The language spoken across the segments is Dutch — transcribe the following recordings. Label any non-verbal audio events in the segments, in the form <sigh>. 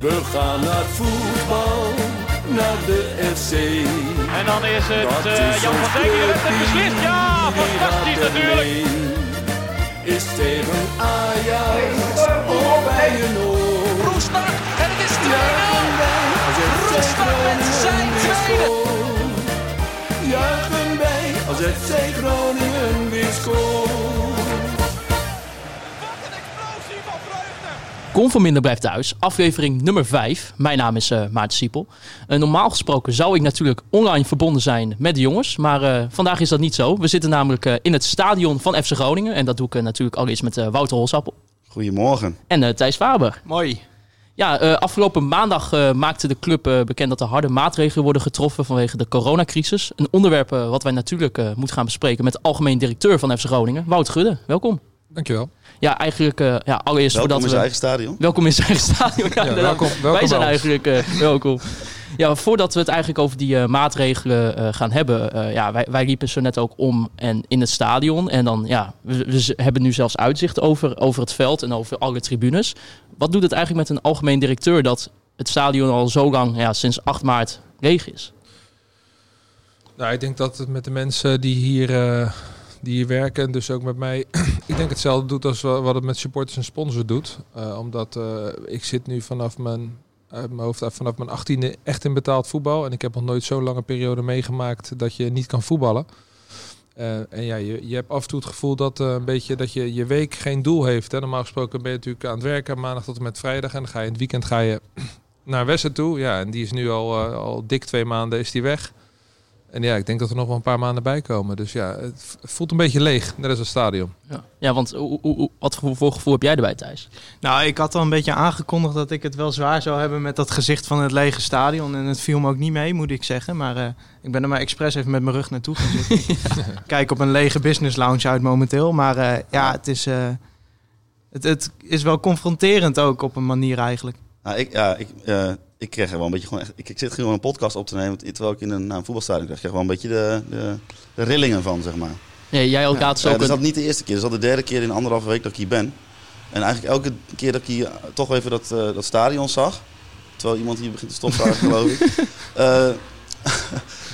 We gaan naar voetbal, naar de FC. En dan is het uh, Jan van Dijk die het beslist. Ja, fantastisch natuurlijk. Is tegen Ajax of bij een oor. Roestak en het is 2-0. Roestak met zijn tweede. Juichen wij als FC Groningen weer scoort. Kom van Minder blijft thuis, aflevering nummer 5. Mijn naam is uh, Maarten Siepel. Uh, normaal gesproken zou ik natuurlijk online verbonden zijn met de jongens. Maar uh, vandaag is dat niet zo. We zitten namelijk in het stadion van FC Groningen. En dat doe ik natuurlijk allereerst met Wouter Holsappel. Goedemorgen. En Thijs Faber. Mooi. Ja, afgelopen maandag maakte de club bekend dat er harde maatregelen worden getroffen vanwege de coronacrisis. Een onderwerp wat wij natuurlijk moeten gaan bespreken met de algemeen directeur van FC Groningen, Wouter Gudde. Welkom. Dankjewel. Ja, eigenlijk uh, ja, allereerst welkom voordat in zijn eigen stadion. Welkom in zijn eigen stadion. Ja, ja, welkom, welkom, Wij zijn eigenlijk uh, welkom. Ja, voordat we het eigenlijk over die uh, maatregelen gaan hebben. ja, wij, wij liepen zo net ook om en in het stadion. En dan, ja, we, we, hebben nu zelfs uitzicht over, over het veld en over alle tribunes. Wat doet het eigenlijk met een algemeen directeur dat het stadion al zo lang, ja, sinds 8 maart, leeg is? Nou, ik denk dat het met de mensen die hier die hier werken. En dus ook met mij. <clears throat> ik denk hetzelfde doet als wat het met supporters en sponsors doet. Uh, omdat uh, ik zit nu vanaf mijn, uit mijn hoofd vanaf mijn achttiende echt in betaald voetbal. En ik heb nog nooit zo'n lange periode meegemaakt dat je niet kan voetballen. Uh, en ja, je, je hebt af en toe het gevoel dat, een beetje, dat je je week geen doel heeft. Hè. Normaal gesproken ben je natuurlijk aan het werken maandag tot en met vrijdag. En dan ga je in het weekend ga je <clears throat> naar Westen toe. Ja, en die is nu al, al dik twee maanden is die weg. En ja, ik denk dat er nog wel een paar maanden bij komen. Dus ja, het voelt een beetje leeg, net als het stadion. Ja, ja want wat voor gevoel heb jij erbij, Thijs? Nou, ik had al een beetje aangekondigd dat ik het wel zwaar zou hebben met dat gezicht van het lege stadion. En het viel me ook niet mee, moet ik zeggen. Maar uh, ik ben er maar expres even met mijn rug naartoe gaan zitten. <laughs> ja. Kijk op een lege business lounge uit momenteel. Maar uh, ja, het is, uh, het, het is wel confronterend ook op een manier eigenlijk. Nou, ik, ja, ik ik kreeg er wel een beetje gewoon echt, ik, ik zit gewoon een podcast op te nemen terwijl ik in een, naar een voetbalstadion krijg. Ik kreeg wel een beetje de, de, de rillingen van, zeg maar. Ja, jij ook ja, ook. Uh, dat is dat niet de eerste keer, dat is al de derde keer in anderhalve week dat ik hier ben. En eigenlijk elke keer dat ik hier toch even dat, uh, dat stadion zag, terwijl iemand hier begint te stofzuigen, <laughs> geloof ik. Uh,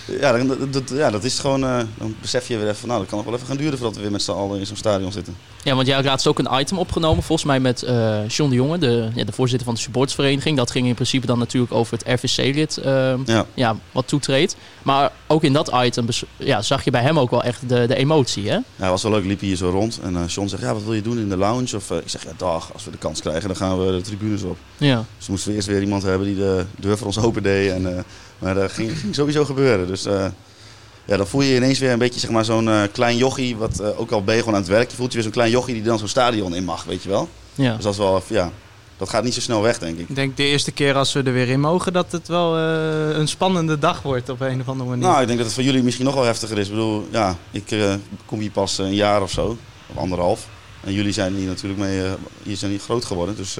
ja, dat, dat, ja, dat is gewoon. Uh, dan besef je weer even, nou, dat kan nog wel even gaan duren voordat we weer met z'n allen in zo'n stadion zitten. Ja, want jij had laatst ook een item opgenomen, volgens mij met uh, John de Jonge, de, ja, de voorzitter van de supportsvereniging. Dat ging in principe dan natuurlijk over het RVC-lid, uh, ja. ja. wat toetreedt. Maar ook in dat item ja, zag je bij hem ook wel echt de, de emotie, hè? Ja, het was wel leuk. Liep hier zo rond en uh, John zegt, ja, wat wil je doen in de lounge? Of ik zeg, ja, dag, als we de kans krijgen, dan gaan we de tribunes op. Ja. Dus moesten we eerst weer iemand hebben die de deur voor ons open deed. En, maar dat ging, ging, sowieso gebeuren. Dus ja, dan voel je je ineens weer een beetje zeg maar, zo'n uh, klein jochie, wat uh, ook al ben je gewoon aan het werk, je voelt je weer zo'n klein jochie die dan zo'n stadion in mag, weet je wel. Ja. Dus dat is wel, ja, dat gaat niet zo snel weg, denk ik. Ik denk de eerste keer als we er weer in mogen, dat het wel uh, een spannende dag wordt op een of andere manier. Nou, ik denk dat het voor jullie misschien nog wel heftiger is. Ik bedoel, ja, ik kom hier pas een jaar of zo, of anderhalf. En jullie zijn hier natuurlijk mee, hier zijn hier groot geworden, dus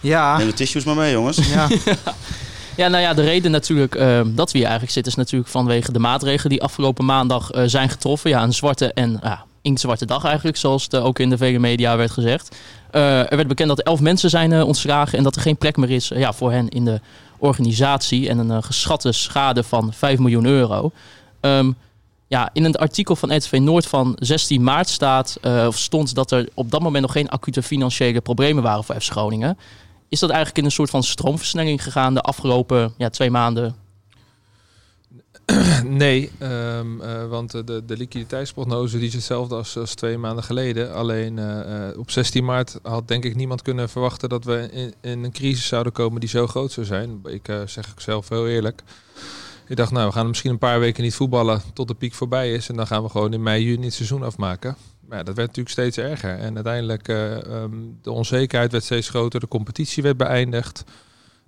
ja. neem de tissues maar mee, jongens. Ja. <laughs> <laughs> Ja, nou ja, de reden natuurlijk uh, dat we hier eigenlijk zitten is natuurlijk vanwege de maatregelen die afgelopen maandag uh, zijn getroffen. Ja, een zwarte en ja, inktzwarte dag eigenlijk, zoals het ook in de vele media werd gezegd. Uh, er werd bekend dat elf mensen zijn ontslagen en dat er geen plek meer is ja, voor hen in de organisatie. En een geschatte schade van 5 miljoen euro. Um, ja, in een artikel van RTV Noord van 16 maart staat, of stond dat er op dat moment nog geen acute financiële problemen waren voor FC Groningen. Is dat eigenlijk in een soort van stroomversnelling gegaan de afgelopen ja, twee maanden? <clears throat> Nee, um, uh, want de, de liquiditeitsprognose is hetzelfde als, als twee maanden geleden. Alleen uh, op 16 maart had denk ik niemand kunnen verwachten dat we in, een crisis zouden komen die zo groot zou zijn. Ik zeg ik zelf heel eerlijk. Ik dacht, nou, we gaan misschien een paar weken niet voetballen tot de piek voorbij is. En dan gaan we gewoon in mei, juni het seizoen afmaken. Ja, dat werd natuurlijk steeds erger. En uiteindelijk, uh, de onzekerheid werd steeds groter. De competitie werd beëindigd.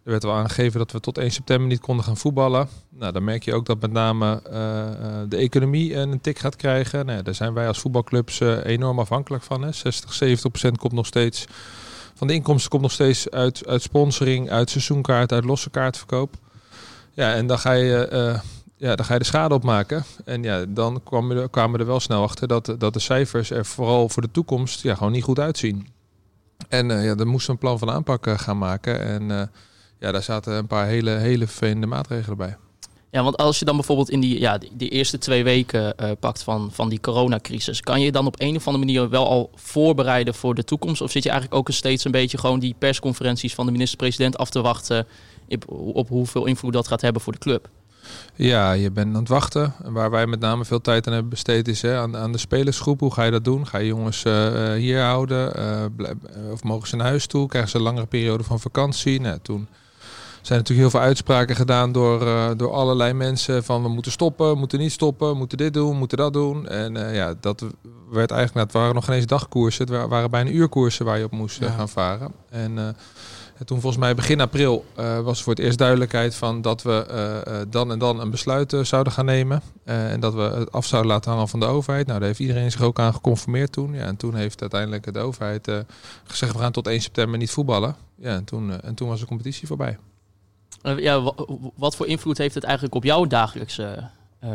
Er werd wel aangegeven dat we tot 1 september niet konden gaan voetballen. Nou, dan merk je ook dat met name uh, uh, de economie een tik gaat krijgen. Nou, daar zijn wij als voetbalclubs enorm afhankelijk van. Hè. 60, 70 procent komt nog steeds van de inkomsten komt nog steeds uit, uit sponsoring, uit seizoenkaart, uit losse kaartverkoop. Ja, en dan ga je, ja, dan ga je de schade opmaken. En ja, dan kwamen we, er wel snel achter dat, dat de cijfers er vooral voor de toekomst ja, gewoon niet goed uitzien. En uh, ja, dan moesten we een plan van aanpak uh, gaan maken. En ja, daar zaten een paar hele, hele vervelende maatregelen bij. Ja, want als je dan bijvoorbeeld in die, ja, die, eerste twee weken eh, pakt van, van die coronacrisis, kan je dan op een of andere manier wel al voorbereiden voor de toekomst? Of zit je eigenlijk ook steeds een beetje gewoon die persconferenties van de minister-president af te wachten op, op hoeveel invloed dat gaat hebben voor de club? Ja, je bent aan het wachten. Waar wij met name veel tijd aan hebben besteed is hè, aan, aan de spelersgroep. Hoe ga je dat doen? Ga je jongens uh, hier houden? Uh, blijf, of mogen ze naar huis toe? Krijgen ze een langere periode van vakantie? Nou, toen zijn natuurlijk heel veel uitspraken gedaan door, uh, door allerlei mensen van we moeten stoppen, moeten niet stoppen, moeten dit doen, moeten dat doen. En uh, ja, dat werd eigenlijk, nou, het waren nog geen eens dagkoersen, het waren bijna uurkoersen waar je op moest ja. gaan varen. En uh, toen volgens mij begin april was voor het eerst duidelijkheid van dat we dan en dan een besluit zouden gaan nemen. en dat we het af zouden laten hangen van de overheid. Nou, daar heeft iedereen zich ook aan geconformeerd toen. Ja, en toen heeft uiteindelijk de overheid gezegd we gaan tot 1 september niet voetballen. Ja, en toen, en toen was de competitie voorbij. Uh, ja, wat voor invloed heeft het eigenlijk op jouw dagelijkse uh,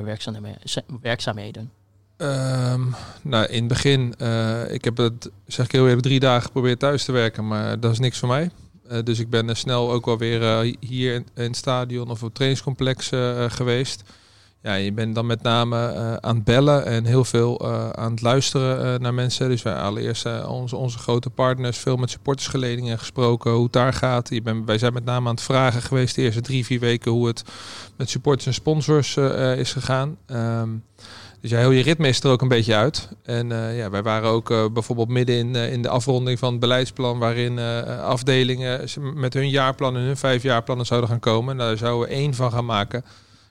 werkzaamheden? Um, nou, in het begin, uh, ik heb het, zeg ik heel even, drie dagen geprobeerd thuis te werken, maar dat is niks voor mij. Dus ik ben snel ook wel weer hier in, het stadion of op trainingscomplex geweest ja, je bent dan met name aan het bellen en heel veel aan het luisteren naar mensen. Dus wij allereerst onze, onze grote partners, veel met supportersgeledingen gesproken, hoe het daar gaat. Je bent, wij zijn met name aan het vragen geweest de eerste drie, vier weken hoe het met supporters en sponsors is gegaan. Um, dus ja, heel je ritme is er ook een beetje uit. En uh, ja, wij waren ook uh, bijvoorbeeld midden in, uh, in de afronding van het beleidsplan, waarin afdelingen met hun jaarplan en hun vijfjaarplannen zouden gaan komen. En daar zouden we één van gaan maken.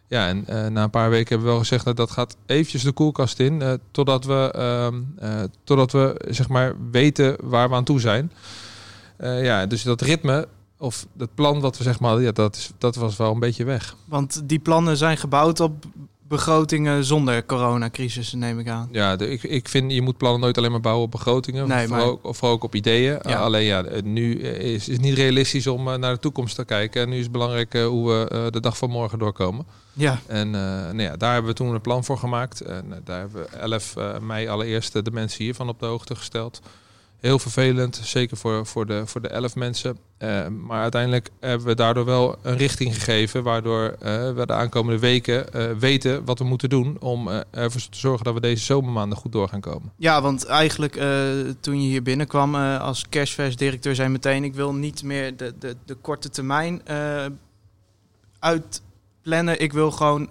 Ja, en na een paar weken hebben we wel gezegd dat dat gaat eventjes de koelkast in. Totdat, we, uh, totdat we zeg maar weten waar we aan toe zijn. ja, dus dat ritme of het plan wat we zeg maar, ja, dat, is, dat was wel een beetje weg. Want die plannen zijn gebouwd op begrotingen zonder coronacrisis, neem ik aan. Ja, de, ik, ik vind je moet plannen nooit alleen maar bouwen op begrotingen. Nee, maar... ook, of ook op ideeën. Ja. Uh, alleen ja, nu is het niet realistisch om naar de toekomst te kijken. En nu is het belangrijk hoe we de dag van morgen doorkomen. Ja. En nou ja, daar hebben we toen een plan voor gemaakt. En daar hebben we 11 mei allereerst de mensen hiervan op de hoogte gesteld. Heel vervelend, zeker voor, voor, de, voor de elf mensen. Uh, maar uiteindelijk hebben we daardoor wel een richting gegeven, waardoor uh, we de aankomende weken uh, weten wat we moeten doen om ervoor te zorgen dat we deze zomermaanden goed door gaan komen. Ja, want eigenlijk toen je hier binnenkwam als cashfest directeur zei meteen, ik wil niet meer de, de, de korte termijn uitplannen. Ik wil gewoon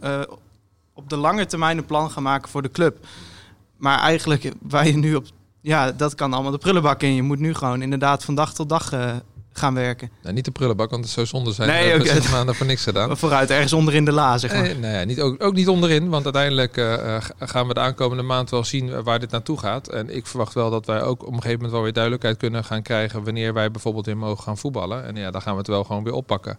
op de lange termijn een plan gaan maken voor de club. Maar eigenlijk waar je nu op ja, dat kan allemaal de prullenbak in. Je moet nu gewoon inderdaad van dag tot dag uh, gaan werken. Nou, niet de prullenbak, want het zou zonde zijn. Nee, we okay. maanden voor niks gedaan. Maar <laughs> vooruit, ergens onderin de la, zeg maar. Nee, nee niet, ook, ook niet onderin, want uiteindelijk uh, gaan we de aankomende maand wel zien waar dit naartoe gaat. En ik verwacht wel dat wij ook op een gegeven moment wel weer duidelijkheid kunnen gaan krijgen wanneer wij bijvoorbeeld weer mogen gaan voetballen. En ja, dan gaan we het wel gewoon weer oppakken.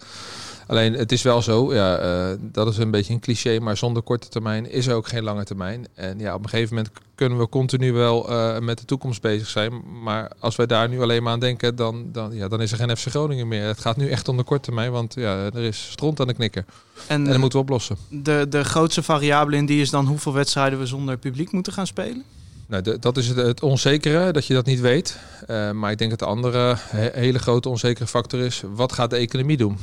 Alleen het is wel zo, ja, uh, dat is een beetje een cliché, maar zonder korte termijn is er ook geen lange termijn. En ja, op een gegeven moment kunnen we continu wel uh, met de toekomst bezig zijn. Maar als wij daar nu alleen maar aan denken, dan, dan, ja, dan is er geen FC Groningen meer. Het gaat nu echt om de korte termijn, want ja, er is stront aan de knikker. En, en dat moeten we oplossen. De, de grootste variabele in die is dan hoeveel wedstrijden we zonder publiek moeten gaan spelen? Nou, de, dat is het, het, onzekere, dat je dat niet weet. Uh, maar ik denk dat de andere he, hele grote onzekere factor is, wat gaat de economie doen?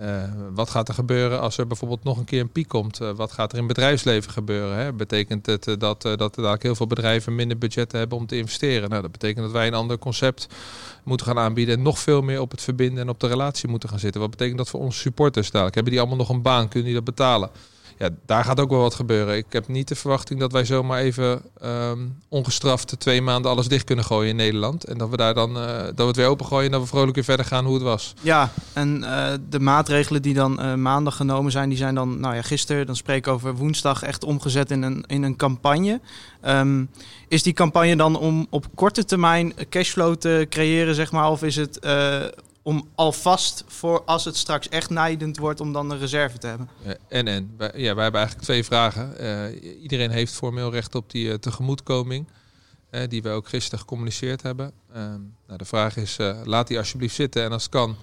Uh, wat gaat er gebeuren als er bijvoorbeeld nog een keer een piek komt? Uh, wat gaat er in bedrijfsleven gebeuren? Hè? Betekent het uh, dat, dat er heel veel bedrijven minder budgetten hebben om te investeren? Nou, dat betekent dat wij een ander concept moeten gaan aanbieden en nog veel meer op het verbinden en op de relatie moeten gaan zitten. Wat betekent dat voor onze supporters dadelijk? Hebben die allemaal nog een baan? Kunnen die dat betalen? Ja, daar gaat ook wel wat gebeuren. Ik heb niet de verwachting dat wij zomaar even um, ongestraft twee maanden alles dicht kunnen gooien in Nederland. En dat we daar dan uh, dat we het weer opengooien en dat we vrolijk weer verder gaan hoe het was. Ja, en uh, de maatregelen die dan uh, maandag genomen zijn, die zijn dan, nou ja, gisteren, dan spreek ik over woensdag, echt omgezet in een, in een campagne. Um, is die campagne dan om op korte termijn cashflow te creëren, zeg maar, of is het om alvast voor als het straks echt nijdend wordt, om dan een reserve te hebben. en en. Wij, ja, wij hebben eigenlijk twee vragen. Uh, iedereen heeft formeel recht op die uh, tegemoetkoming, die we ook gisteren gecommuniceerd hebben. Ehm, nou, de vraag is, laat die alsjeblieft zitten en als het kan,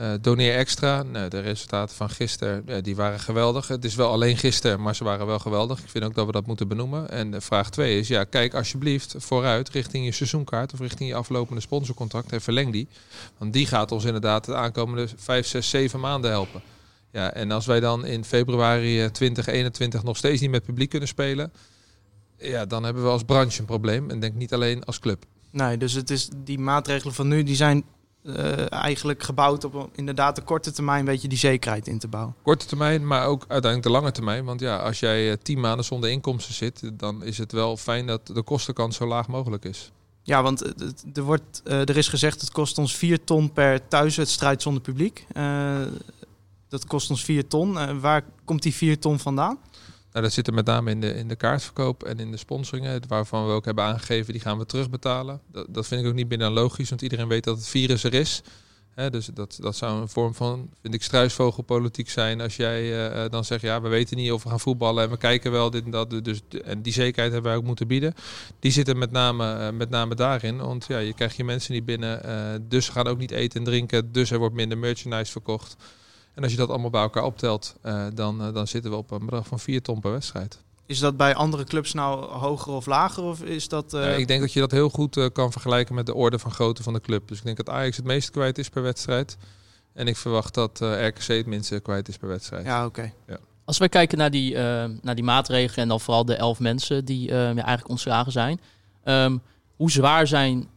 Uh, doneer extra. Nou, de resultaten van gisteren die waren geweldig. Het is wel alleen gisteren, maar ze waren wel geweldig. Ik vind ook dat we dat moeten benoemen. En vraag 2 is, ja, kijk alsjeblieft vooruit richting je seizoenkaart of richting je aflopende sponsorcontract en verleng die. Want die gaat ons inderdaad de aankomende 5, 6, 7 maanden helpen. Ja, en als wij dan in februari 2021 nog steeds niet met publiek kunnen spelen, ja, dan hebben we als branche een probleem. En denk niet alleen als club. Nee, dus het is die maatregelen van nu, die zijn uh, eigenlijk gebouwd op inderdaad de korte termijn een beetje die zekerheid in te bouwen. Korte termijn, maar ook uiteindelijk de lange termijn. Want ja, als jij uh, tien maanden zonder inkomsten zit, dan is het wel fijn dat de kostenkant zo laag mogelijk is. Ja, want er, wordt, uh, er is gezegd het kost ons 4 ton per thuiswedstrijd zonder publiek. dat kost ons 4 ton. waar komt die 4 ton vandaan? Nou, dat zit er met name in de, in de kaartverkoop en in de sponsoringen, waarvan we ook hebben aangegeven, die gaan we terugbetalen. Dat, vind ik ook niet binnen logisch, want iedereen weet dat het virus er is. dus dat, dat zou een vorm van, vind ik, struisvogelpolitiek zijn. Als jij uh, dan zegt, ja, we weten niet of we gaan voetballen en we kijken wel dit en dat. Dus, en die zekerheid hebben wij ook moeten bieden. Die zitten met name, uh, met name daarin. Want ja, je krijgt je mensen niet binnen. Dus ze gaan ook niet eten en drinken. Dus er wordt minder merchandise verkocht. En als je dat allemaal bij elkaar optelt, uh, dan, uh, dan zitten we op een bedrag van 4 ton per wedstrijd. Is dat bij andere clubs nou hoger of lager? Of is dat, uh... ja, ik denk dat je dat heel goed kan vergelijken met de orde van grootte van de club. Dus ik denk dat Ajax het meeste kwijt is per wedstrijd. En ik verwacht dat RKC het minste kwijt is per wedstrijd. Ja, oké. Ja. Als wij kijken naar die, naar die maatregelen en dan vooral de elf mensen die ja, eigenlijk ontslagen zijn. Um, hoe zwaar zijn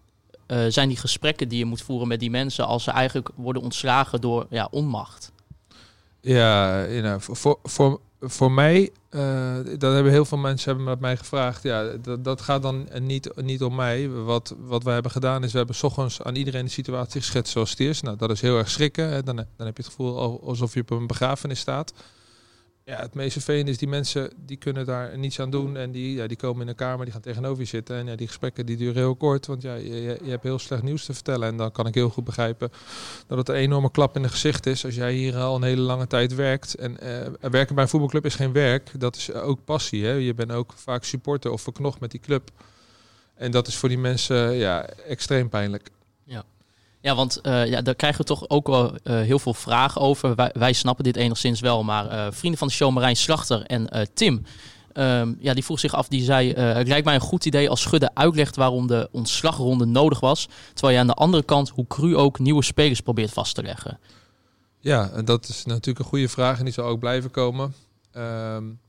zijn die gesprekken die je moet voeren met die mensen als ze eigenlijk worden ontslagen door ja, onmacht? Ja, you know, voor, voor, voor mij, uh, dat hebben heel veel mensen hebben met mij gevraagd. Ja, dat, dat gaat dan niet, niet om mij. Wat, wat wij hebben gedaan is, we hebben s ochtends aan iedereen de situatie geschetst zoals het is. Nou, dat is heel erg schrikken. Dan, dan heb je het gevoel alsof je op een begrafenis staat. Ja, het meeste vervelende is die mensen die kunnen daar niets aan doen. En die, ja, die komen in een kamer, die gaan tegenover je zitten. En ja, die gesprekken die duren heel kort. Want ja, je, je hebt heel slecht nieuws te vertellen. En dan kan ik heel goed begrijpen dat het een enorme klap in het gezicht is. Als jij hier al een hele lange tijd werkt. En uh, werken bij een voetbalclub is geen werk. Dat is ook passie. Hè? Je bent ook vaak supporter of verknocht met die club. En dat is voor die mensen ja, extreem pijnlijk. Ja. Want uh, ja, daar krijgen we toch ook wel uh, heel veel vragen over. Wij, snappen dit enigszins wel, maar uh, vrienden van de show Marijn Slachter en Tim... Um, ja, die vroeg zich af, die zei... het lijkt mij een goed idee als Schudde uitlegt waarom de ontslagronde nodig was... terwijl je aan de andere kant, hoe cru ook, nieuwe spelers probeert vast te leggen. Ja, en dat is natuurlijk een goede vraag en die zal ook blijven komen. Um,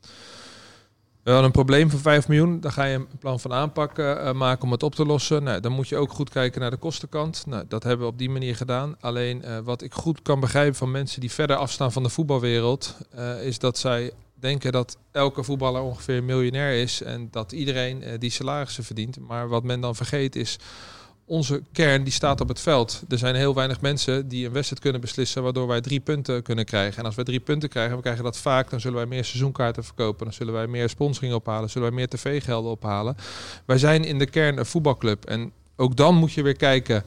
we een probleem van 5 miljoen. Dan ga je een plan van aanpak uh, maken om het op te lossen. Nou, dan moet je ook goed kijken naar de kostenkant. Nou, dat hebben we op die manier gedaan. Alleen uh, wat ik goed kan begrijpen van mensen die verder afstaan van de voetbalwereld, is dat zij denken dat elke voetballer ongeveer miljonair is en dat iedereen die salarissen verdient. Maar wat men dan vergeet is onze kern die staat op het veld. Er zijn heel weinig mensen die een wedstrijd kunnen beslissen, waardoor wij drie punten kunnen krijgen. En als wij drie punten krijgen, we krijgen dat vaak, dan zullen wij meer seizoenkaarten verkopen, dan zullen wij meer sponsoring ophalen, zullen wij meer tv-gelden ophalen. Wij zijn in de kern een voetbalclub. En ook dan moet je weer kijken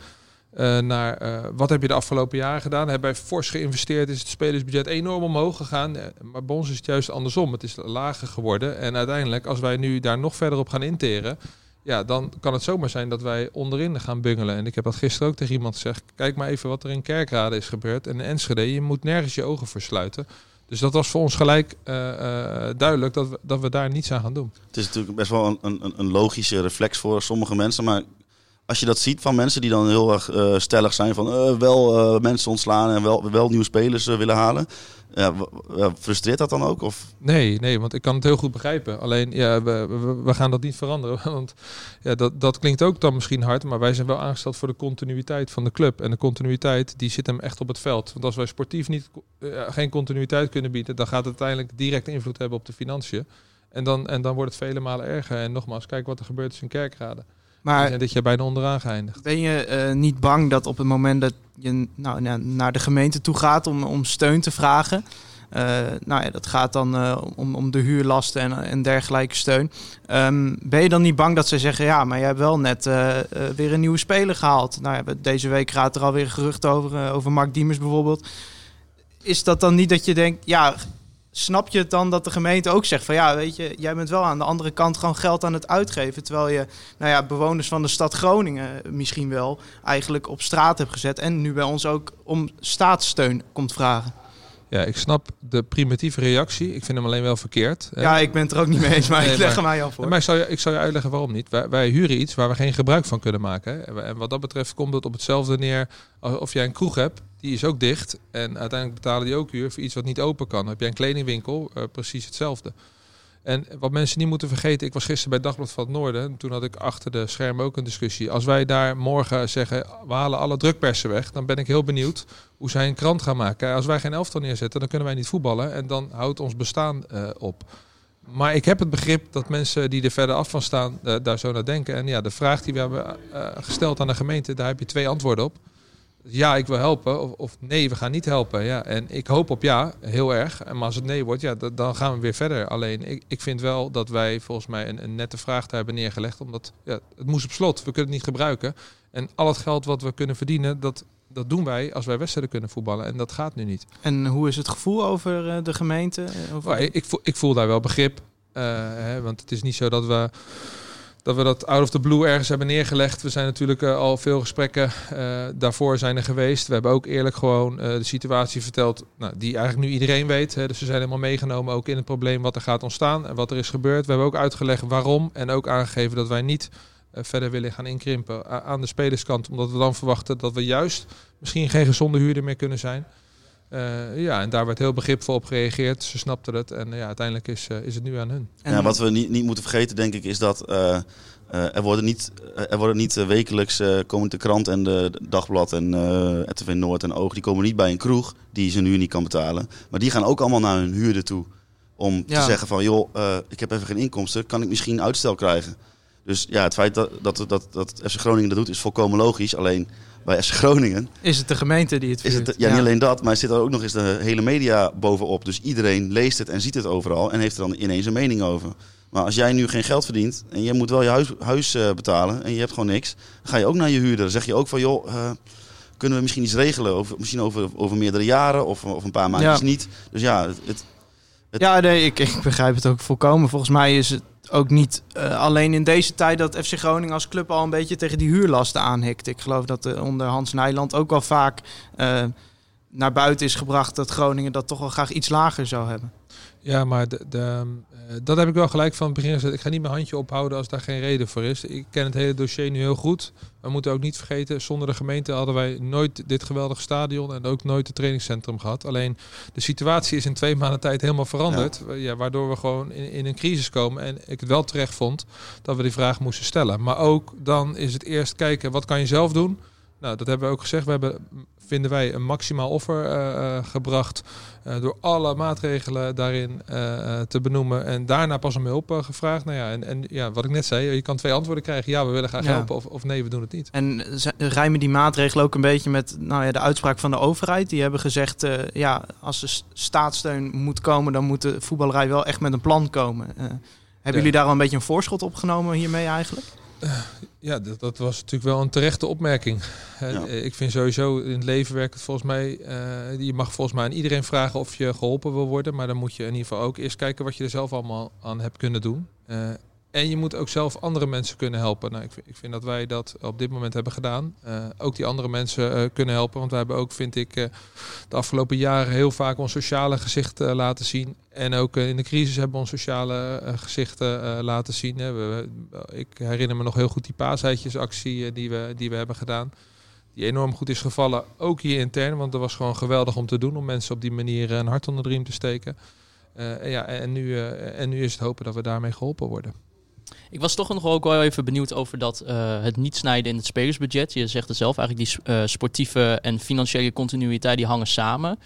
uh, naar uh, wat heb je de afgelopen jaren gedaan. Hebben wij fors geïnvesteerd, is het spelersbudget enorm omhoog gegaan. Uh, maar bij ons is het juist andersom. Het is lager geworden. En uiteindelijk, als wij nu daar nog verder op gaan interen, ja, dan kan het zomaar zijn dat wij onderin gaan bungelen. En ik heb dat gisteren ook tegen iemand gezegd. Kijk maar even wat er in Kerkrade is gebeurd. En in Enschede, je moet nergens je ogen versluiten. Dus dat was voor ons gelijk uh, uh, duidelijk dat we, dat we daar niets aan gaan doen. Het is natuurlijk best wel een, een, een logische reflex voor sommige mensen. Maar als je dat ziet van mensen die dan heel erg uh, stellig zijn van wel mensen ontslaan en wel, wel nieuwe spelers willen halen. Frustreert dat dan ook? Of? Nee, nee, want ik kan het heel goed begrijpen. Alleen, ja, we, gaan dat niet veranderen. <laughs> Want ja, dat, dat klinkt ook dan misschien hard, maar wij zijn wel aangesteld voor de continuïteit van de club. En de continuïteit, die zit hem echt op het veld. Want als wij sportief niet, geen continuïteit kunnen bieden, dan gaat het uiteindelijk direct invloed hebben op de financiën. En dan, en dan wordt het vele malen erger. En nogmaals, kijk wat er gebeurt is in Kerkrade. Maar dit jaar bijna onderaan geëindigd. Ben je uh, niet bang dat op het moment dat je nou, naar de gemeente toe gaat om, om steun te vragen. Uh, nou ja, dat gaat dan uh, om, om de huurlasten en, en dergelijke steun. Um, ben je dan niet bang dat ze zeggen: ja, maar je hebt wel net uh, weer een nieuwe speler gehaald? Nou ja, deze week gaat er alweer gerucht over, over Mark Diemers bijvoorbeeld. Is dat dan niet dat je denkt: ja, snap je het dan dat de gemeente ook zegt van ja, weet je, jij bent wel aan de andere kant gewoon geld aan het uitgeven. Terwijl je, nou ja, bewoners van de stad Groningen misschien wel eigenlijk op straat hebt gezet. En nu bij ons ook om staatssteun komt vragen. Ja, ik snap de primitieve reactie. Ik vind hem alleen wel verkeerd. Ja, ik ben het er ook niet mee eens, maar <laughs> Nee, ik leg maar- hem aan jou voor. Maar ik zal, je, ik zal je uitleggen waarom niet. Wij, wij huren iets waar we geen gebruik van kunnen maken. En wa- En wat dat betreft komt het op hetzelfde neer of jij een kroeg hebt. Die is ook dicht. En uiteindelijk betalen die ook huur voor iets wat niet open kan. Heb jij een kledingwinkel, eh, precies hetzelfde. En wat mensen niet moeten vergeten, ik was gisteren bij Dagblad van het Noorden. En toen had ik achter de schermen ook een discussie. Als wij daar morgen zeggen, we halen alle drukpersen weg, dan ben ik heel benieuwd hoe zij een krant gaan maken. Als wij geen elftal neerzetten, dan kunnen wij niet voetballen. En dan houdt ons bestaan eh, op. Maar ik heb het begrip dat mensen die er verder af van staan, eh, daar zo naar denken. En ja, de vraag die we hebben eh, gesteld aan de gemeente, daar heb je twee antwoorden op. Ja, ik wil helpen. Of, of nee, we gaan niet helpen. Ja, en ik hoop op ja, heel erg. Maar als het nee wordt, ja, dan gaan we weer verder. Alleen, ik, ik vind wel dat wij volgens mij een, een nette vraag daar hebben neergelegd. Omdat ja, het moest op slot. We kunnen het niet gebruiken. En al het geld wat we kunnen verdienen, dat, dat doen wij als wij wedstrijden kunnen voetballen. En dat gaat nu niet. En hoe is het gevoel over eh, de gemeente? Eh, Over... Maar ik, ik, voel, ik voel daar wel begrip. eh, hè, want het is niet zo dat we, dat we dat out of the blue ergens hebben neergelegd. We zijn natuurlijk al veel gesprekken daarvoor zijn er geweest. We hebben ook eerlijk gewoon de situatie verteld nou, die eigenlijk nu iedereen weet. Hè. Dus we zijn helemaal meegenomen ook in het probleem wat er gaat ontstaan en wat er is gebeurd. We hebben ook uitgelegd waarom en ook aangegeven dat wij niet verder willen gaan inkrimpen aan de spelerskant. Omdat we dan verwachten dat we juist misschien geen gezonde huurder meer kunnen zijn. Eh, ja, en daar werd heel begripvol op gereageerd. Ze snapten het en eh, ja, uiteindelijk is, eh, is het nu aan hun. Ja, wat we niet, niet moeten vergeten, denk ik, is dat eh, eh, er worden niet, er worden niet eh, wekelijks eh, komen de krant en de, dagblad en eh RTV Noord en Oog, die komen niet bij een kroeg die zijn huur niet kan betalen. Maar die gaan ook allemaal naar hun huurder toe om te zeggen van, joh, eh, ik heb even geen inkomsten, kan ik misschien uitstel krijgen? Dus ja, het feit dat, dat, dat, dat FC Groningen dat doet is volkomen logisch. Alleen bij FC Groningen Is het de gemeente die het is vuurt? het, ja, niet alleen dat, maar zit er ook nog eens de hele media bovenop. Dus iedereen leest het en ziet het overal en heeft er dan ineens een mening over. Maar als jij nu geen geld verdient en je moet wel je huis, huis eh, betalen en je hebt gewoon niks, dan ga je ook naar je huurder. Dan zeg je ook van, joh, eh, kunnen we misschien iets regelen? Over, misschien over, over meerdere jaren of, of een paar maandjes Ja. niet. Dus ja, het, het- Ja, nee, ik, ik begrijp het ook volkomen. Volgens mij is het ook niet eh, alleen in deze tijd dat FC Groningen als club al een beetje tegen die huurlasten aanhikt. Ik geloof dat er onder Hans Nijland ook wel vaak eh, naar buiten is gebracht dat Groningen dat toch wel graag iets lager zou hebben. Ja, maar de, de, eh, dat heb ik wel gelijk van het begin gezegd. Ik ga niet mijn handje ophouden als daar geen reden voor is. Ik ken het hele dossier nu heel goed. We moeten ook niet vergeten, zonder de gemeente hadden wij nooit dit geweldige stadion en ook nooit het trainingscentrum gehad. Alleen de situatie is in twee maanden tijd helemaal veranderd. Ja. waardoor we gewoon in, in een crisis komen. En ik het wel terecht vond dat we die vraag moesten stellen. Maar ook dan is het eerst kijken, wat kan je zelf doen? Nou, dat hebben we ook gezegd. We hebben, vinden wij, een maximaal offer eh, eh, gebracht. eh, door alle maatregelen daarin te benoemen. En daarna pas om hulp gevraagd. Nou ja, en, en ja, wat ik net zei, je kan twee antwoorden krijgen. Ja, we willen graag Ja. helpen. Of, of nee, we doen het niet. En rijmen die maatregelen ook een beetje met nou ja, de uitspraak van de overheid. Die hebben gezegd, ja, als er staatssteun moet komen, dan moet de voetballerij wel echt met een plan komen. Hebben jullie daar al een beetje een voorschot op genomen hiermee eigenlijk? Ja, dat, dat was natuurlijk wel een terechte opmerking. Ja. Ik vind sowieso in het leven werkt het volgens mij. eh, je mag volgens mij aan iedereen vragen of je geholpen wil worden. Maar dan moet je in ieder geval ook eerst kijken wat je er zelf allemaal aan hebt kunnen doen. Eh, en je moet ook zelf andere mensen kunnen helpen. Nou, ik, vind, ik vind dat wij dat op dit moment hebben gedaan. Eh, ook die andere mensen eh, kunnen helpen. Want wij hebben ook, vind ik, eh, de afgelopen jaren heel vaak ons sociale gezicht laten zien. En ook in de crisis hebben we ons sociale gezichten laten zien. We, ik herinner me nog heel goed die paaseitjesactie eh, die, we, die we hebben gedaan. Die enorm goed is gevallen, ook hier intern. Want dat was gewoon geweldig om te doen. Om mensen op die manier een hart onder de riem te steken. En ja, en, nu, en nu is het hopen dat we daarmee geholpen worden. Ik was toch nog ook wel even benieuwd over dat eh, het niet snijden in het spelersbudget. Je zegt het zelf, eigenlijk die eh, sportieve en financiële continuïteit die hangen samen.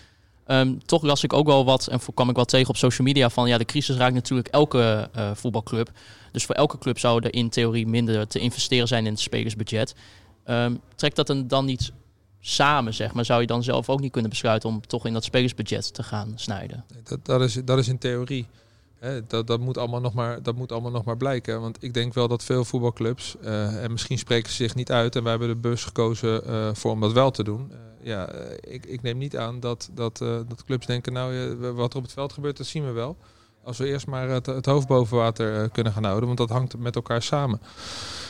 Ehm, toch las ik ook wel wat en kwam ik wel tegen op social media van ja, de crisis raakt natuurlijk elke eh, voetbalclub. Dus voor elke club zou er in theorie minder te investeren zijn in het spelersbudget. Ehm, trekt dat dan- dan niet samen, zeg maar? Zou je dan zelf ook niet kunnen besluiten om toch in dat spelersbudget te gaan snijden? Dat, dat, is, dat is in theorie. Dat, dat, moet allemaal nog maar, dat moet allemaal nog maar blijken. Want ik denk wel dat veel voetbalclubs, eh, en misschien spreken ze zich niet uit, en wij hebben de bus gekozen eh, voor om dat wel te doen. Eh, ja, ik, ik neem niet aan dat, dat, dat clubs denken, nou, wat er op het veld gebeurt, dat zien we wel. Als we eerst maar het, het hoofd boven water eh, kunnen gaan houden, want dat hangt met elkaar samen.